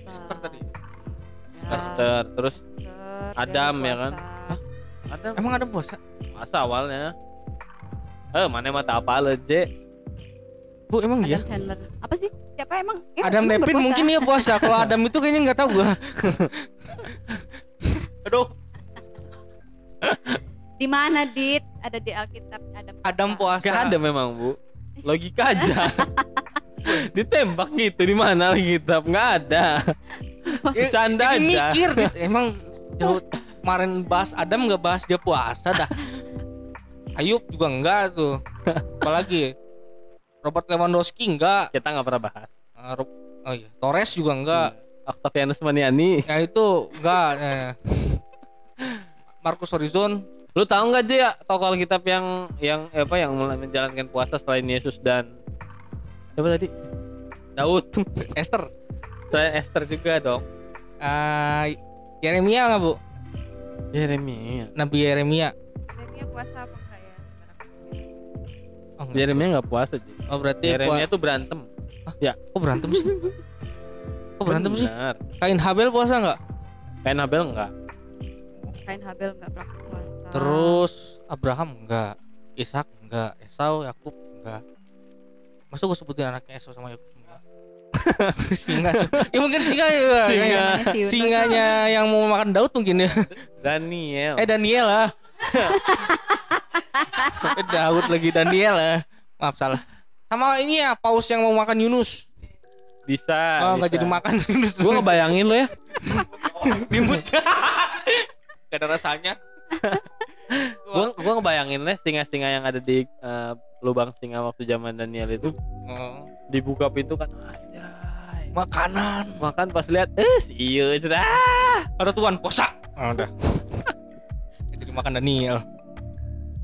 Esther tadi Ya, Esther, terus Esther, Adam, ya kan? puasa. ada emang ada puasa masa awalnya. Eh mana mata apa aja? bu emang Adam iya Chandler apa sih siapa emang emang- Adam emang mungkin dia puasa kalau Adam itu kayaknya nggak tahu gua Aduh, di mana dit ada di Alkitab Adam Adam puasa gak ada memang bu. Logika aja. Ditembak gitu di mana Alkitab nggak ada. Bercanda Ini aja. mikir Dit. emang jauh kemarin bahas Adam nggak bahas dia puasa dah Ayub juga enggak tuh apalagi Robert Lewandowski enggak Kita nggak pernah bahas. Eh, Rob- oh iya Torres juga enggak Octavianus Maniani. ya itu enggak eh. Marcus Horizon Lu tahu nggak aja ya tokoh Alkitab yang yang eh, apa yang menjalankan puasa selain Yesus dan siapa tadi? Daud. Esther Selain Esther juga dong. eh Yeremia nggak bu Yeremia. Nabi Yeremia Yeremia puasa apa enggak ya oh, enggak. Yeremia nggak puasa sih. oh berarti Yeremia pua- tuh berantem. Hah? Ya. Kok berantem sih? Kok berantem sih? Kain Habel puasa nggak? Kain Habel enggak? Kain Habel nggak pernah puasa. Terus Abraham enggak, Ishak enggak, Esau, Yakub enggak. Masa gue sebutin anaknya Esau sama Yakub? singa, sih. ya mungkin singa ya. Singa. Singanya yang mau makan Daud mungkin ya. Daniel. Eh Daniel lah. eh Daud lagi Daniel lah. Maaf salah. Sama ini ya paus yang mau makan Yunus. bisa. Oh nggak jadi makan Yunus. Gue ngebayangin lo ya. Dimut. Gak ada rasanya. Gue gue ngebayangin lah singa-singa yang ada di eh, lubang singa waktu zaman Daniel itu Oh, dibuka pintu kan. Makanan. Makan pas lihat eh si iya sudah. Ada tuan puasa. Oh, udah. Jadi makan Daniel.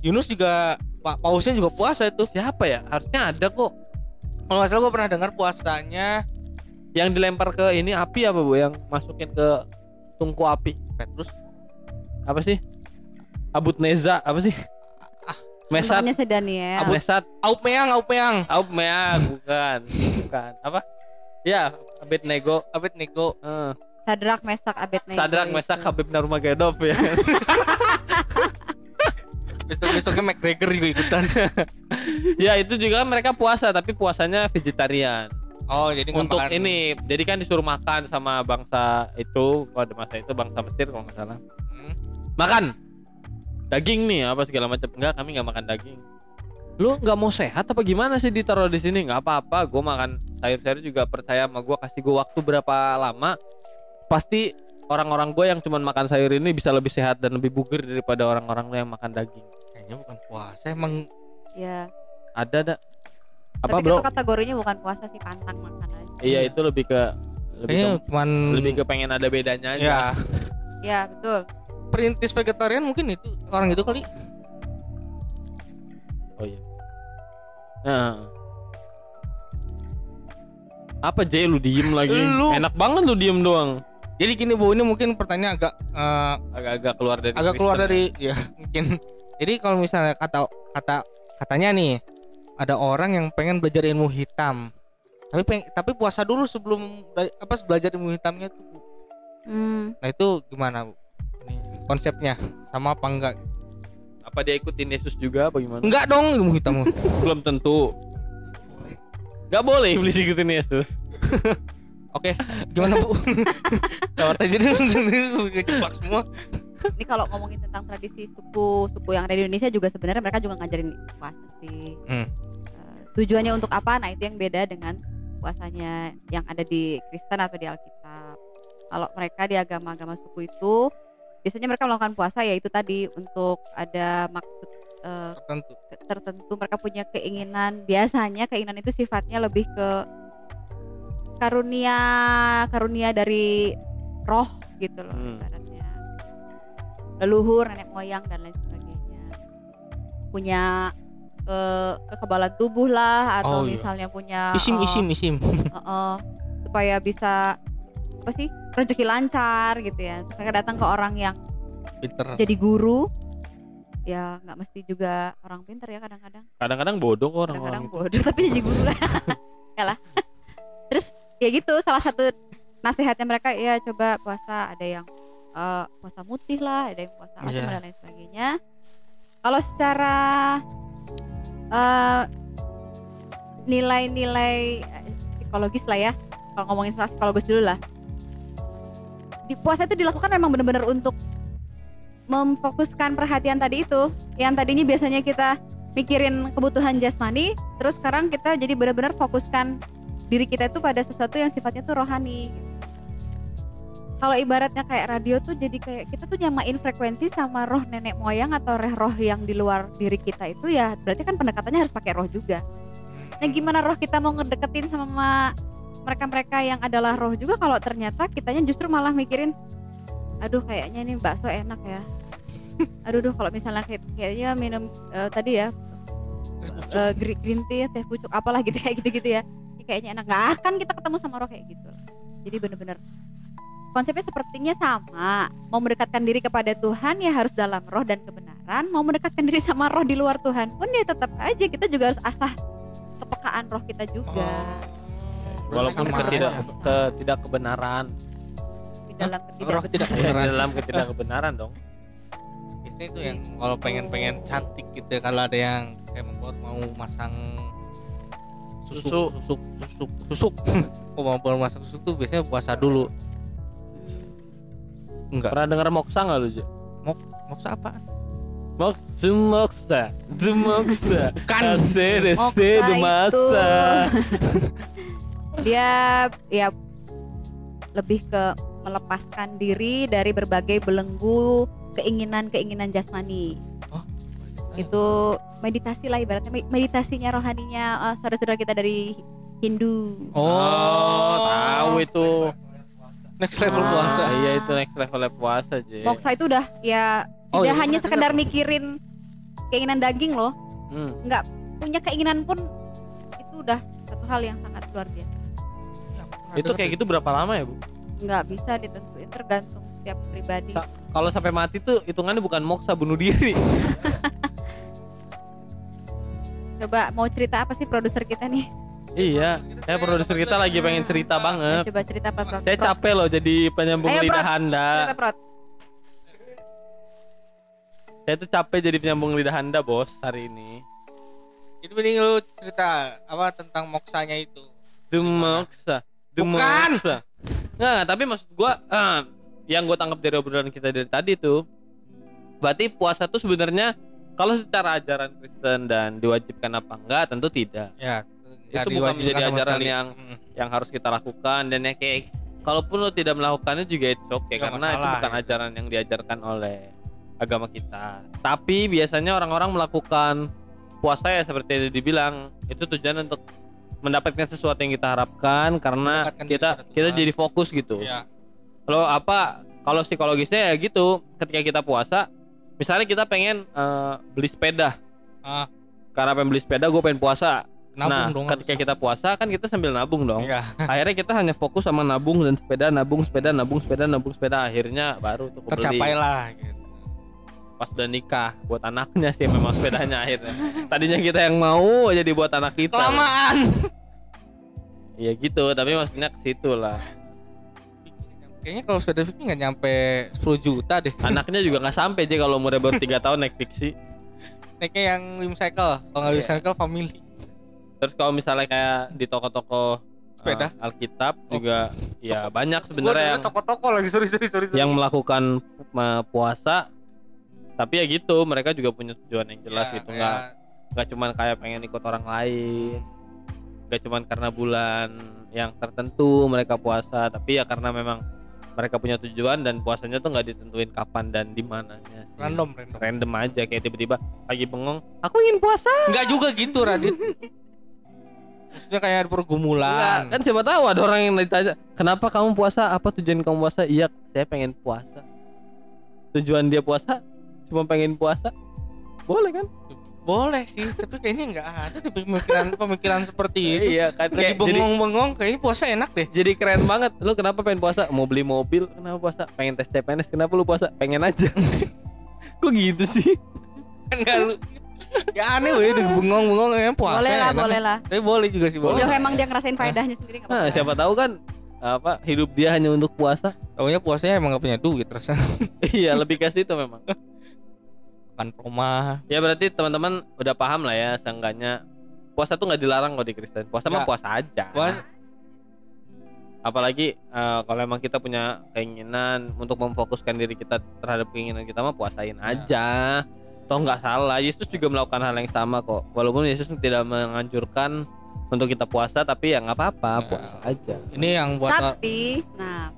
Yunus juga Pak pausnya juga puasa itu. Siapa ya? Harusnya ada kok. Kalau nggak salah gue pernah dengar puasanya Yang dilempar ke ini api apa bu? Yang masukin ke tungku api. Petrus. Apa sih? Abut Neza apa sih? Mesat. Namanya si Daniel. Mesat. Aup meang, aup meang. Aup meang bukan. Bukan. Apa? Ya, Abednego. Abednego. Eh, Sadrak Mesak Abednego. Sadrak itu. Mesak Habib Nurmagomedov ya. Besok besoknya McGregor juga ikutan. ya itu juga mereka puasa tapi puasanya vegetarian. Oh jadi Untuk makan- ini, jadi kan disuruh makan sama bangsa itu pada masa itu bangsa Mesir kalau nggak salah. Hmm. Makan daging nih apa segala macam. Enggak, kami nggak makan daging. Lu nggak mau sehat apa gimana sih ditaruh di sini? nggak apa-apa, gue makan sayur-sayur juga percaya sama gue kasih gue waktu berapa lama pasti orang-orang gue yang cuman makan sayur ini bisa lebih sehat dan lebih bugar daripada orang-orang yang makan daging. Kayaknya bukan puasa emang. Ya. Ada dak? Apa Tapi bro? itu kategorinya bukan puasa sih pantang makan aja. Iya itu lebih ke lebih Kayaknya ke, cuman lebih ke pengen ada bedanya aja. ya Ya betul. perintis vegetarian mungkin itu orang itu kali. Oh iya. Nah. Apa J lu diem lagi? Lu. Enak banget lu diem doang. Jadi gini bu, ini mungkin pertanyaan agak eh, Agak-agak keluar dari agak keluar dari ya mungkin. Jadi kalau misalnya kata kata katanya nih ada orang yang pengen belajar ilmu hitam. Tapi peng, tapi puasa dulu sebelum apa belajar ilmu hitamnya tuh. Bu. Hmm. Nah itu gimana bu? Ini konsepnya sama apa enggak? Apa dia ikutin Yesus juga apa gimana? Enggak dong ilmu hitam. Belum tentu. Gak boleh iblis ikutin Yesus. Oke, gimana bu? Lewat aja deh, semua. Ini kalau ngomongin tentang tradisi suku suku yang ada di Indonesia juga sebenarnya mereka juga ngajarin puasa sih. Hmm. Eh, tujuannya untuk apa? Nah itu yang beda dengan puasanya yang ada di Kristen atau di Alkitab. Kalau mereka di agama-agama suku itu biasanya mereka melakukan puasa ya itu tadi untuk ada maksud eh, Tertentu. tertentu mereka punya keinginan biasanya keinginan itu sifatnya lebih ke karunia karunia dari roh gitu loh Hmm. ibaratnya leluhur nenek moyang dan lain sebagainya punya ke kekebalan tubuh lah atau Oh, iya. misalnya punya Isim eh, isim isim. eh, eh, supaya bisa apa sih rezeki lancar gitu ya. Mereka datang ke orang yang Pinter. jadi guru. Ya nggak mesti juga orang pinter ya kadang-kadang. Kadang-kadang bodoh kok kadang-kadang orang-orang. bodoh tapi jadi guru. Lah ya lah. Terus ya gitu salah satu nasihatnya mereka ya coba puasa ada yang eh, puasa mutih lah ada yang puasa macam Iya. dan lain sebagainya. Kalau secara eh, nilai-nilai eh, psikologis lah ya. Kalau ngomongin secara psikologis dulu lah di puasa itu dilakukan memang benar-benar untuk memfokuskan perhatian tadi itu. Yang tadinya biasanya kita mikirin kebutuhan jasmani terus sekarang kita jadi benar-benar fokuskan diri kita itu pada sesuatu yang sifatnya tuh rohani. Kalau ibaratnya kayak radio tuh jadi kayak kita tuh nyamain frekuensi sama roh nenek moyang atau roh yang di luar diri kita itu ya berarti kan pendekatannya harus pakai roh juga. Nah gimana roh kita mau ngedeketin sama mereka-mereka yang adalah roh juga kalau ternyata kitanya justru malah mikirin aduh kayaknya ini bakso enak ya. Aduh duh kalau misalnya kayak, kayaknya minum eh, tadi ya eh, green, green tea teh pucuk apalah gitu kayak gitu-gitu ya. Ini kayaknya enak. Nggak akan kita ketemu sama roh kayak gitu. Jadi bener-bener konsepnya sepertinya sama. Mau mendekatkan diri kepada Tuhan ya harus dalam roh dan kebenaran. Mau mendekatkan diri sama roh di luar Tuhan pun ya tetap aja kita juga harus asah kepekaan roh kita juga. Oh. Walaupun ketidak ketidak kebenaran. Di dalam Roh ketidak tidak di dalam. ketidak kebenaran dong. Biasanya itu yang kalau pengen-pengen cantik gitu ya, kalau ada yang kayak membuat mau masang susuk susuk. susuk susuk oh mau mau masang susuk tuh biasanya puasa dulu. Enggak. Pernah dengar moksa nggak lu Je? maksud apa? Moksa moksa. Moksa. Ase Moksa. itu. dia ya lebih ke melepaskan diri dari berbagai belenggu keinginan-keinginan jasmani. Itu meditasi lah ibaratnya me- meditasinya rohaninya eh, saudara-saudara kita dari Hindu. oh tahu itu next level Ah. puasa iya itu next level puasa Je Moksa itu udah ya Oh, tidak iya, hanya sekedar benar. mikirin keinginan daging loh, Hmm. punya keinginan pun itu udah satu hal yang sangat luar biasa. Itu kayak gitu berapa lama ya bu? Nggak bisa ditentuin tergantung setiap pribadi. Sa- kalau sampai mati tuh hitungannya bukan moksa bunuh diri. Coba mau cerita apa sih produser kita nih? iya saya produser kita lagi pengen cerita Nah, banget. coba cerita apa Prof? saya capek loh jadi penyambung Ayo, lidah anda. Cerita, Prot. saya tuh capek jadi penyambung lidah anda bos hari ini. Jadi mending lu cerita apa tentang moksanya itu. Demoksa Bukan. Nggak, tapi maksud gua eh, Yang gua tangkap dari obrolan kita dari tadi tuh Berarti puasa tuh sebenarnya Kalau secara ajaran Kristen dan diwajibkan apa enggak tentu tidak. Ya Itu bukan menjadi ajaran yang- Yang harus kita lakukan dan ya kayak Kalaupun lo tidak melakukannya juga itu oke Nggak Karena itu masalah, bukan gitu. ajaran yang diajarkan oleh agama kita. Tapi biasanya orang-orang melakukan puasa ya seperti yang dibilang Itu tujuan untuk mendapatkan sesuatu yang kita harapkan karena kita kita jadi fokus gitu. ya Kalau apa kalau psikologisnya ya gitu, ketika kita puasa, misalnya kita pengen eh, beli sepeda. Ah. Karena pengen beli sepeda, gue pengen puasa. nah, nabung dong ketika kita puasa kan kita sambil nabung dong. ya Akhirnya kita hanya fokus sama nabung dan sepeda, nabung sepeda, nabung sepeda, nabung sepeda. Akhirnya baru tuh tercapai lah gitu. Pas udah nikah, buat anaknya sih memang sepedanya akhirnya. Tadinya kita yang mau aja dibuat anak kita. kelamaan Iya gitu, tapi maksudnya ke situ lah. kayaknya kalau sepeda Vicky nggak nyampe 10 juta deh Anaknya juga nggak sampai aja kalau umurnya baru 3 tahun naik fiksi. naiknya yang Cycle kalau nggak Iya. Cycle family Terus kalau misalnya kayak di toko-toko Sepeda? eh, Alkitab Oh. juga ya banyak sebenarnya yang toko-toko lagi sorry sorry sorry sorry. yang melakukan eh, puasa tapi ya gitu mereka juga punya tujuan yang jelas Ya, gitu. kayak- nggak nggak cuman kayak pengen ikut orang lain. Nggak cuman karena bulan yang tertentu mereka puasa. Tapi ya karena memang mereka punya tujuan dan puasanya tuh nggak ditentuin kapan dan di mananya random random. Random aja kayak tiba-tiba pagi bengong aku ingin puasa. Nggak juga gitu Radit. Maksudnya kayak ada pergumulan. Enggak, kan siapa tahu ada orang yang ditanya kenapa kamu puasa? Apa tujuan kamu puasa? Iya saya pengen puasa. Tujuan dia puasa cuma pengen puasa? Boleh kan? Boleh sih tapi kayaknya nggak ada di pemikiran pemikiran seperti itu. Iya kan. Lagi bengong-bengong kayaknya puasa enak deh. Jadi keren banget. Lu kenapa pengen puasa? Mau beli mobil kenapa puasa? Pengen tes CPNS kenapa lu puasa? Pengen aja. Kok gitu sih? Kan nggak lu ya aneh weh udah bengong-bengong kayaknya puasa boleh lah, enak. boleh lah. tapi boleh juga sih boleh. Emang dia ngerasain faedahnya sendiri nah siapa tahu kan apa hidup dia hanya untuk puasa. Taunya puasanya emang gak punya duit terus iya lebih ke situ memang kan rumah ya berarti teman-teman udah paham lah ya seenggaknya puasa tuh nggak dilarang kok di Kristen. Puasa mah puasa aja. Puasa apalagi eh, kalau emang kita punya keinginan untuk memfokuskan diri kita terhadap keinginan kita mah puasain Ya. aja. Toh nggak salah Yesus juga melakukan hal yang sama kok. Walaupun Yesus tidak menganjurkan untuk kita puasa tapi ya nggak apa-apa Ya. puasa aja. Ini yang buat Tapi, nah,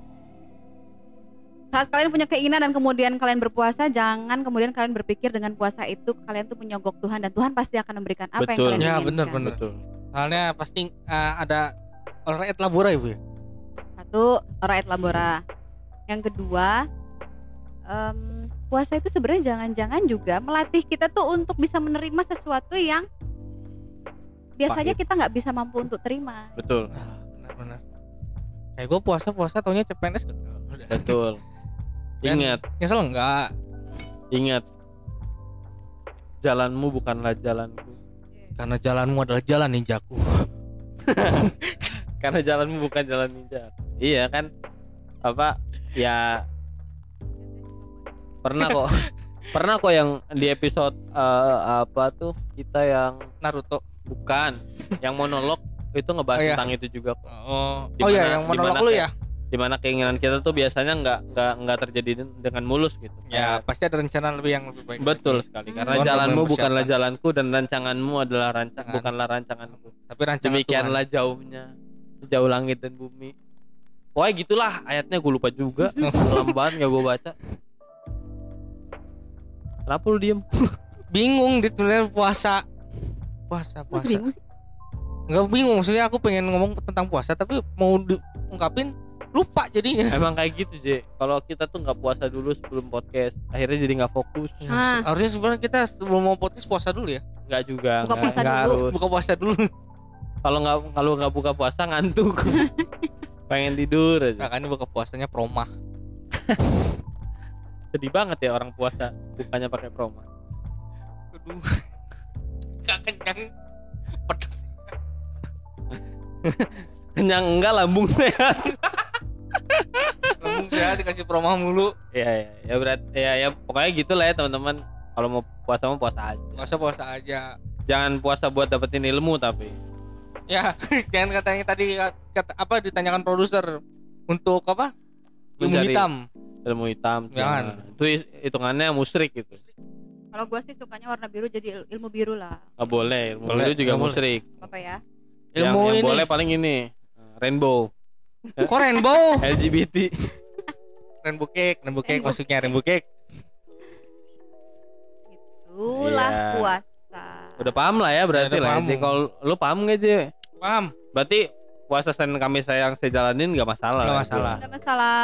saat kalian punya keinginan dan kemudian kalian berpuasa, jangan kemudian kalian berpikir dengan puasa itu kalian tuh menyogok Tuhan dan Tuhan pasti akan memberikan apa Betul. yang kalian Ya, inginkan. bener, bener. betul soalnya pasti uh, ada orang labora ibu ya Satu, orang labora. Yang kedua, em, puasa itu sebenarnya jangan-jangan juga melatih kita tuh untuk bisa menerima sesuatu yang biasanya Pahit. kita nggak bisa mampu untuk terima. betul benar-benar kayak gue puasa puasa taunya CPNS gagal betul ingat. nyesel enggak ingat. Jalanmu bukanlah jalanku. Karena jalanmu adalah jalan ninjaku. Karena jalanmu bukan jalan ninja. Iya kan? Apa? Ya. Pernah kok. Pernah kok yang di episode eh, apa tuh kita yang Naruto. Bukan. Yang monolog itu ngebahas Oh, iya. tentang itu juga kok. Oh. Di oh iya yang monolog lu kayak- ya di mana keinginan kita tuh biasanya nggak nggak nggak terjadi dengan mulus gitu ya Kayak- pasti ada rencana lebih yang lebih baik betul lagi. sekali Hmm. karena jalanmu bukanlah jalanku dan rancanganmu adalah rancang Jangan. bukanlah rancanganku tapi rancangan demikianlah jauhnya sejauh langit dan bumi Pokoknya gitulah ayatnya gue lupa juga Lama banget gak gue baca Kenapa lu diem? Tuhan. bingung di sebenarnya puasa puasa Masih puasa bingung sih. nggak bingung maksudnya aku pengen ngomong tentang puasa tapi mau diungkapin lupa jadinya. Emang kayak gitu Je Kalau kita tuh gak puasa dulu sebelum podcast Akhirnya jadi gak fokus. Ah. harusnya sebenarnya kita sebelum mau podcast puasa dulu ya? Gak juga Buka nggak- puasa nggak dulu. harus. buka puasa dulu. Kalau gak, kalau nggak buka puasa ngantuk. Pengen tidur aja. Nah kan ini buka puasanya promah. Sedih banget ya orang puasa Bukannya pakai promo aduh. Gak kenyang. Pedas Kenyang enggak lambung sehat lambung sehat dikasih promah mulu. Ya ya ya berat ya ya pokoknya gitulah ya teman-teman. Kalau mau puasa mau puasa aja. Puasa puasa aja. Jangan puasa buat dapetin ilmu tapi. Ya jangan katanya tadi kata apa ditanyakan produser. Untuk apa? Ilmu Mencari- hitam. Ilmu hitam Jangan. jangan. itu hi- hitungannya musyrik gitu. Kalau gue sih sukanya warna biru jadi il- ilmu biru lah. nggak boleh ilmu Boleh, itu juga boleh. musyrik Apa ya? yang, ilmu yang ini. boleh paling ini rainbow kok rainbow LGBT rainbow cake rainbow cake Rainbow maksudnya rainbow cake Itulah Iya. puasa. udah paham lah ya berarti Udah lah paham. Jadi kalau lu paham nggak Je paham berarti puasa Senin Kamis saya yang saya jalanin nggak masalah Nggak lah. masalah. Ada masalah.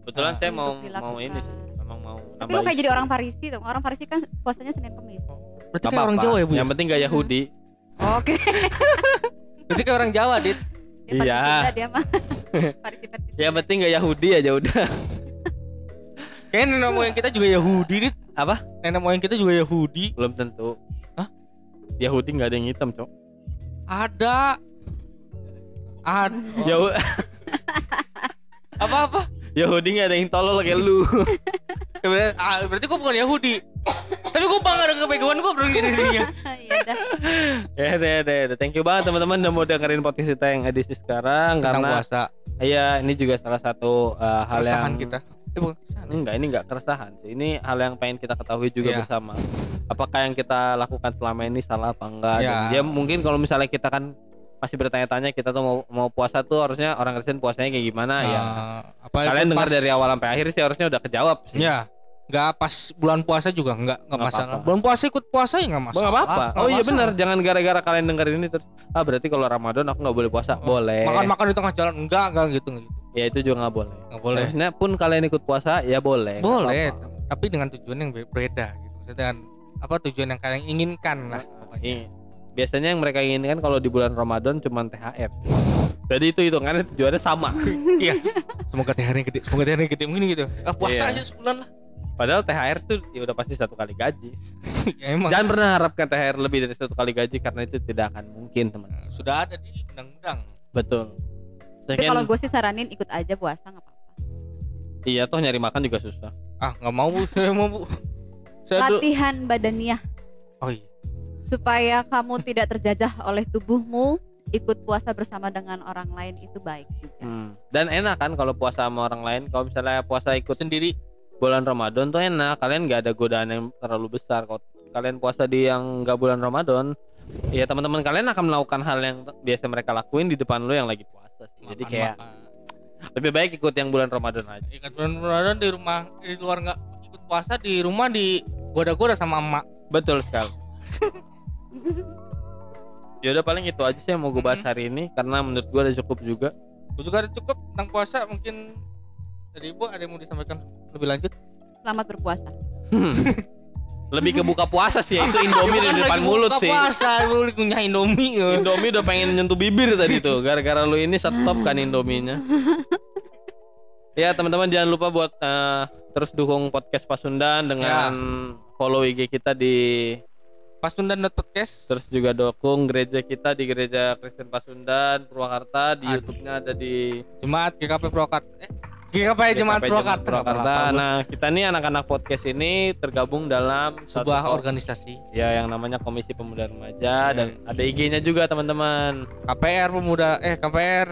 kebetulan saya untuk mau mau dilakukan. ini sih memang mau Tapi lu kayak jadi isi. orang Farisi tuh. Orang Farisi kan puasanya Senin Kamis. berarti kayak orang. Jawa ya bu ya? yang penting gak Hmm. Yahudi Oke. berarti kayak orang Jawa dit Dia Iya. Sunda, dia mah. Yang penting gak Yahudi aja udah kayaknya nenek moyang kita juga Yahudi dit Apa? nenek moyang kita juga Yahudi belum tentu Hah? Yahudi nggak ada yang hitam cok ada ada Yahu apa apa Yahudi nggak ada yang tolol kayak lu Ya, berarti, ah, berarti gua bukan Yahudi tapi gua bangga dengan kebegoan gua bro ini Iya dah. ya deh deh deh. thank you banget teman-teman udah mau dengerin podcast kita yang edisi sekarang tentang karena puasa iya ini juga salah satu uh, hal yang kita eh, bukan keresahan ya? enggak ini enggak keresahan sih ini hal yang pengen kita ketahui juga Iya. bersama apakah yang kita lakukan selama ini salah apa enggak Iya. Dan ya mungkin kalau misalnya kita kan masih bertanya-tanya kita tuh mau mau puasa tuh harusnya orang Kristen puasanya kayak gimana ya Nah, apa kalian dengar pas- dari awal sampai akhir sih harusnya udah kejawab sih. ya nggak pas bulan puasa juga nggak nggak masalah apa-apa. bulan puasa ikut puasa ya nggak masalah nggak apa-apa. Oh iya benar, jangan gara-gara kalian dengerin ini terus ah berarti kalau Ramadan aku nggak boleh puasa. Oh, boleh. makan makan di tengah jalan enggak enggak gitu gitu Ya itu juga nggak boleh. nggak boleh Harusnya pun kalian ikut puasa ya boleh. boleh apa-apa. tapi dengan tujuan yang be- beda gitu dengan apa tujuan yang kalian inginkan lah pokoknya. Biasanya yang mereka inginkan kalau di bulan Ramadan cuma THR. Jadi itu hitungannya tujuannya sama. iya semoga THR-nya gede semoga THR-nya gede mungkin gitu ah, puasa Iya. aja sebulan lah Padahal THR tuh ya udah pasti satu kali gaji. ya, emang Jangan pernah harapkan THR lebih dari satu kali gaji karena itu tidak akan mungkin teman. Nah, sudah ada di undang-undang Betul. Tapi kalau gue sih saranin ikut aja puasa nggak apa-apa. iya toh nyari makan juga susah. ah nggak mau bu saya mau bu saya Latihan badaniah oh iya supaya kamu tidak terjajah oleh tubuhmu. Ikut puasa bersama dengan orang lain itu baik juga. Hmm. Dan enak kan kalau puasa sama orang lain. Kalau misalnya puasa ikut sendiri bulan Ramadan tuh enak. Kalian nggak ada godaan yang terlalu besar. Kalau kalian puasa di yang nggak bulan Ramadan, ya teman-teman kalian akan melakukan hal yang biasa mereka lakuin di depan lu yang lagi puasa. sih. Jadi Makan- kayak makan. lebih baik ikut yang bulan Ramadan aja. ikat bulan Ramadan di rumah di luar nggak ikut puasa di rumah di goda-goda sama emak Betul sekali. ya udah paling itu aja sih yang mau gue bahas hari ini karena menurut gue udah cukup juga. Gue juga ada cukup tentang puasa mungkin dari ibu ada yang mau disampaikan lebih lanjut Selamat berpuasa. lebih ke buka puasa sih ya, itu Indomie di depan lagi mulut buka sih. puasa lu punya Indomie ya. Indomie udah pengen nyentuh bibir tadi tuh gara-gara lu ini stop kan Indominya. ya teman-teman jangan lupa buat eh, terus dukung podcast Pasundan dengan follow IG kita di Pasundan podcast. Terus juga dukung gereja kita di gereja Kristen Pasundan Purwakarta di. YouTube-nya ada di Jemaat GKP Purwakarta. Eh, GKP Jemaat Purwakarta. Purwakarta. Nah, kita nih anak-anak podcast ini tergabung dalam sebuah organisasi ya yang namanya Komisi Pemuda Remaja dan Hmm. ada IG-nya juga teman-teman. KPR Pemuda eh KPR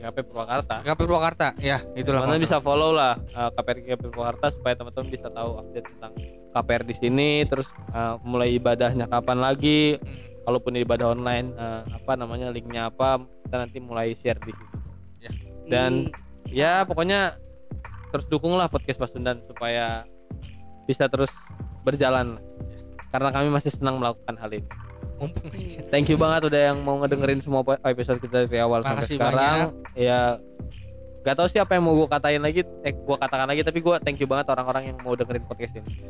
GKP Purwakarta. GKP Purwakarta. Ya, itulah. Teman-teman maksudnya. bisa follow lah uh, KPR GKP Purwakarta supaya teman-teman bisa tahu update tentang KPR di sini terus uh, mulai ibadahnya kapan lagi Hmm. kalaupun ibadah online uh, apa namanya linknya apa kita nanti mulai share di situ Dan- ya pokoknya terus dukunglah podcast Pasundan supaya bisa terus berjalan karena kami masih senang melakukan hal ini thank you banget udah yang mau ngedengerin semua episode kita dari awal sampai Makasih sekarang ya gak tahu siapa yang mau gue katain lagi eh gue katakan lagi tapi gue thank you banget orang-orang yang mau dengerin podcast ini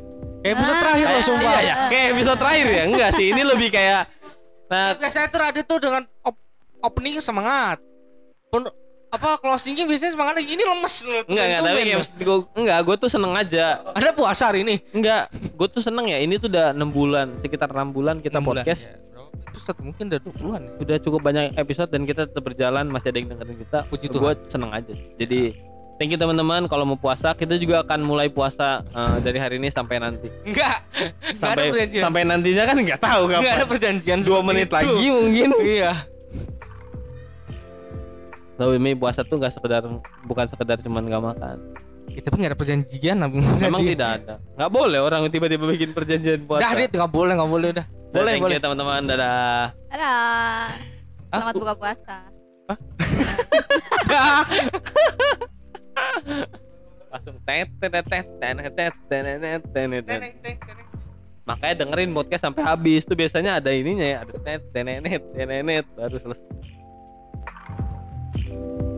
Kayak episode Ah. terakhir loh Kayak- sumpah. iya ya kayak episode terakhir ya enggak sih ini lebih kayak nah Biasanya tuh Radit tuh dengan op- opening semangat. Apa closingnya biasanya semangat lagi ini lemes. enggak enggak tapi maksud gua- enggak gue tuh seneng aja ada puasa hari ini. enggak gue tuh seneng ya ini tuh udah enam bulan sekitar enam bulan kita Enam bulan. podcast Ya, berapa episode mungkin udah 20-an ya. udah cukup banyak episode dan kita tetap berjalan masih ada yang dengerin kita Puji gue seneng aja jadi thank you teman-teman kalau mau puasa kita juga akan mulai puasa eh, dari hari ini sampai nanti Enggak. Enggak sampai sampai nantinya kan nggak tahu Enggak ada kapan perjanjian dua menit itu. lagi mungkin Iya. Soalnya puasa tuh nggak sekedar bukan sekedar cuman nggak makan. Itu pun gak ada perjanjian memang tidak ada. Nggak boleh orang tiba-tiba bikin perjanjian puasa. Dah, dit nggak boleh, nggak boleh udah. Boleh, boleh teman-teman. Dadah. Dadah. Selamat buka puasa. Langsung Makanya dengerin podcast sampai habis tuh biasanya ada ininya ya, ada tenenet tenenet baru selesai. you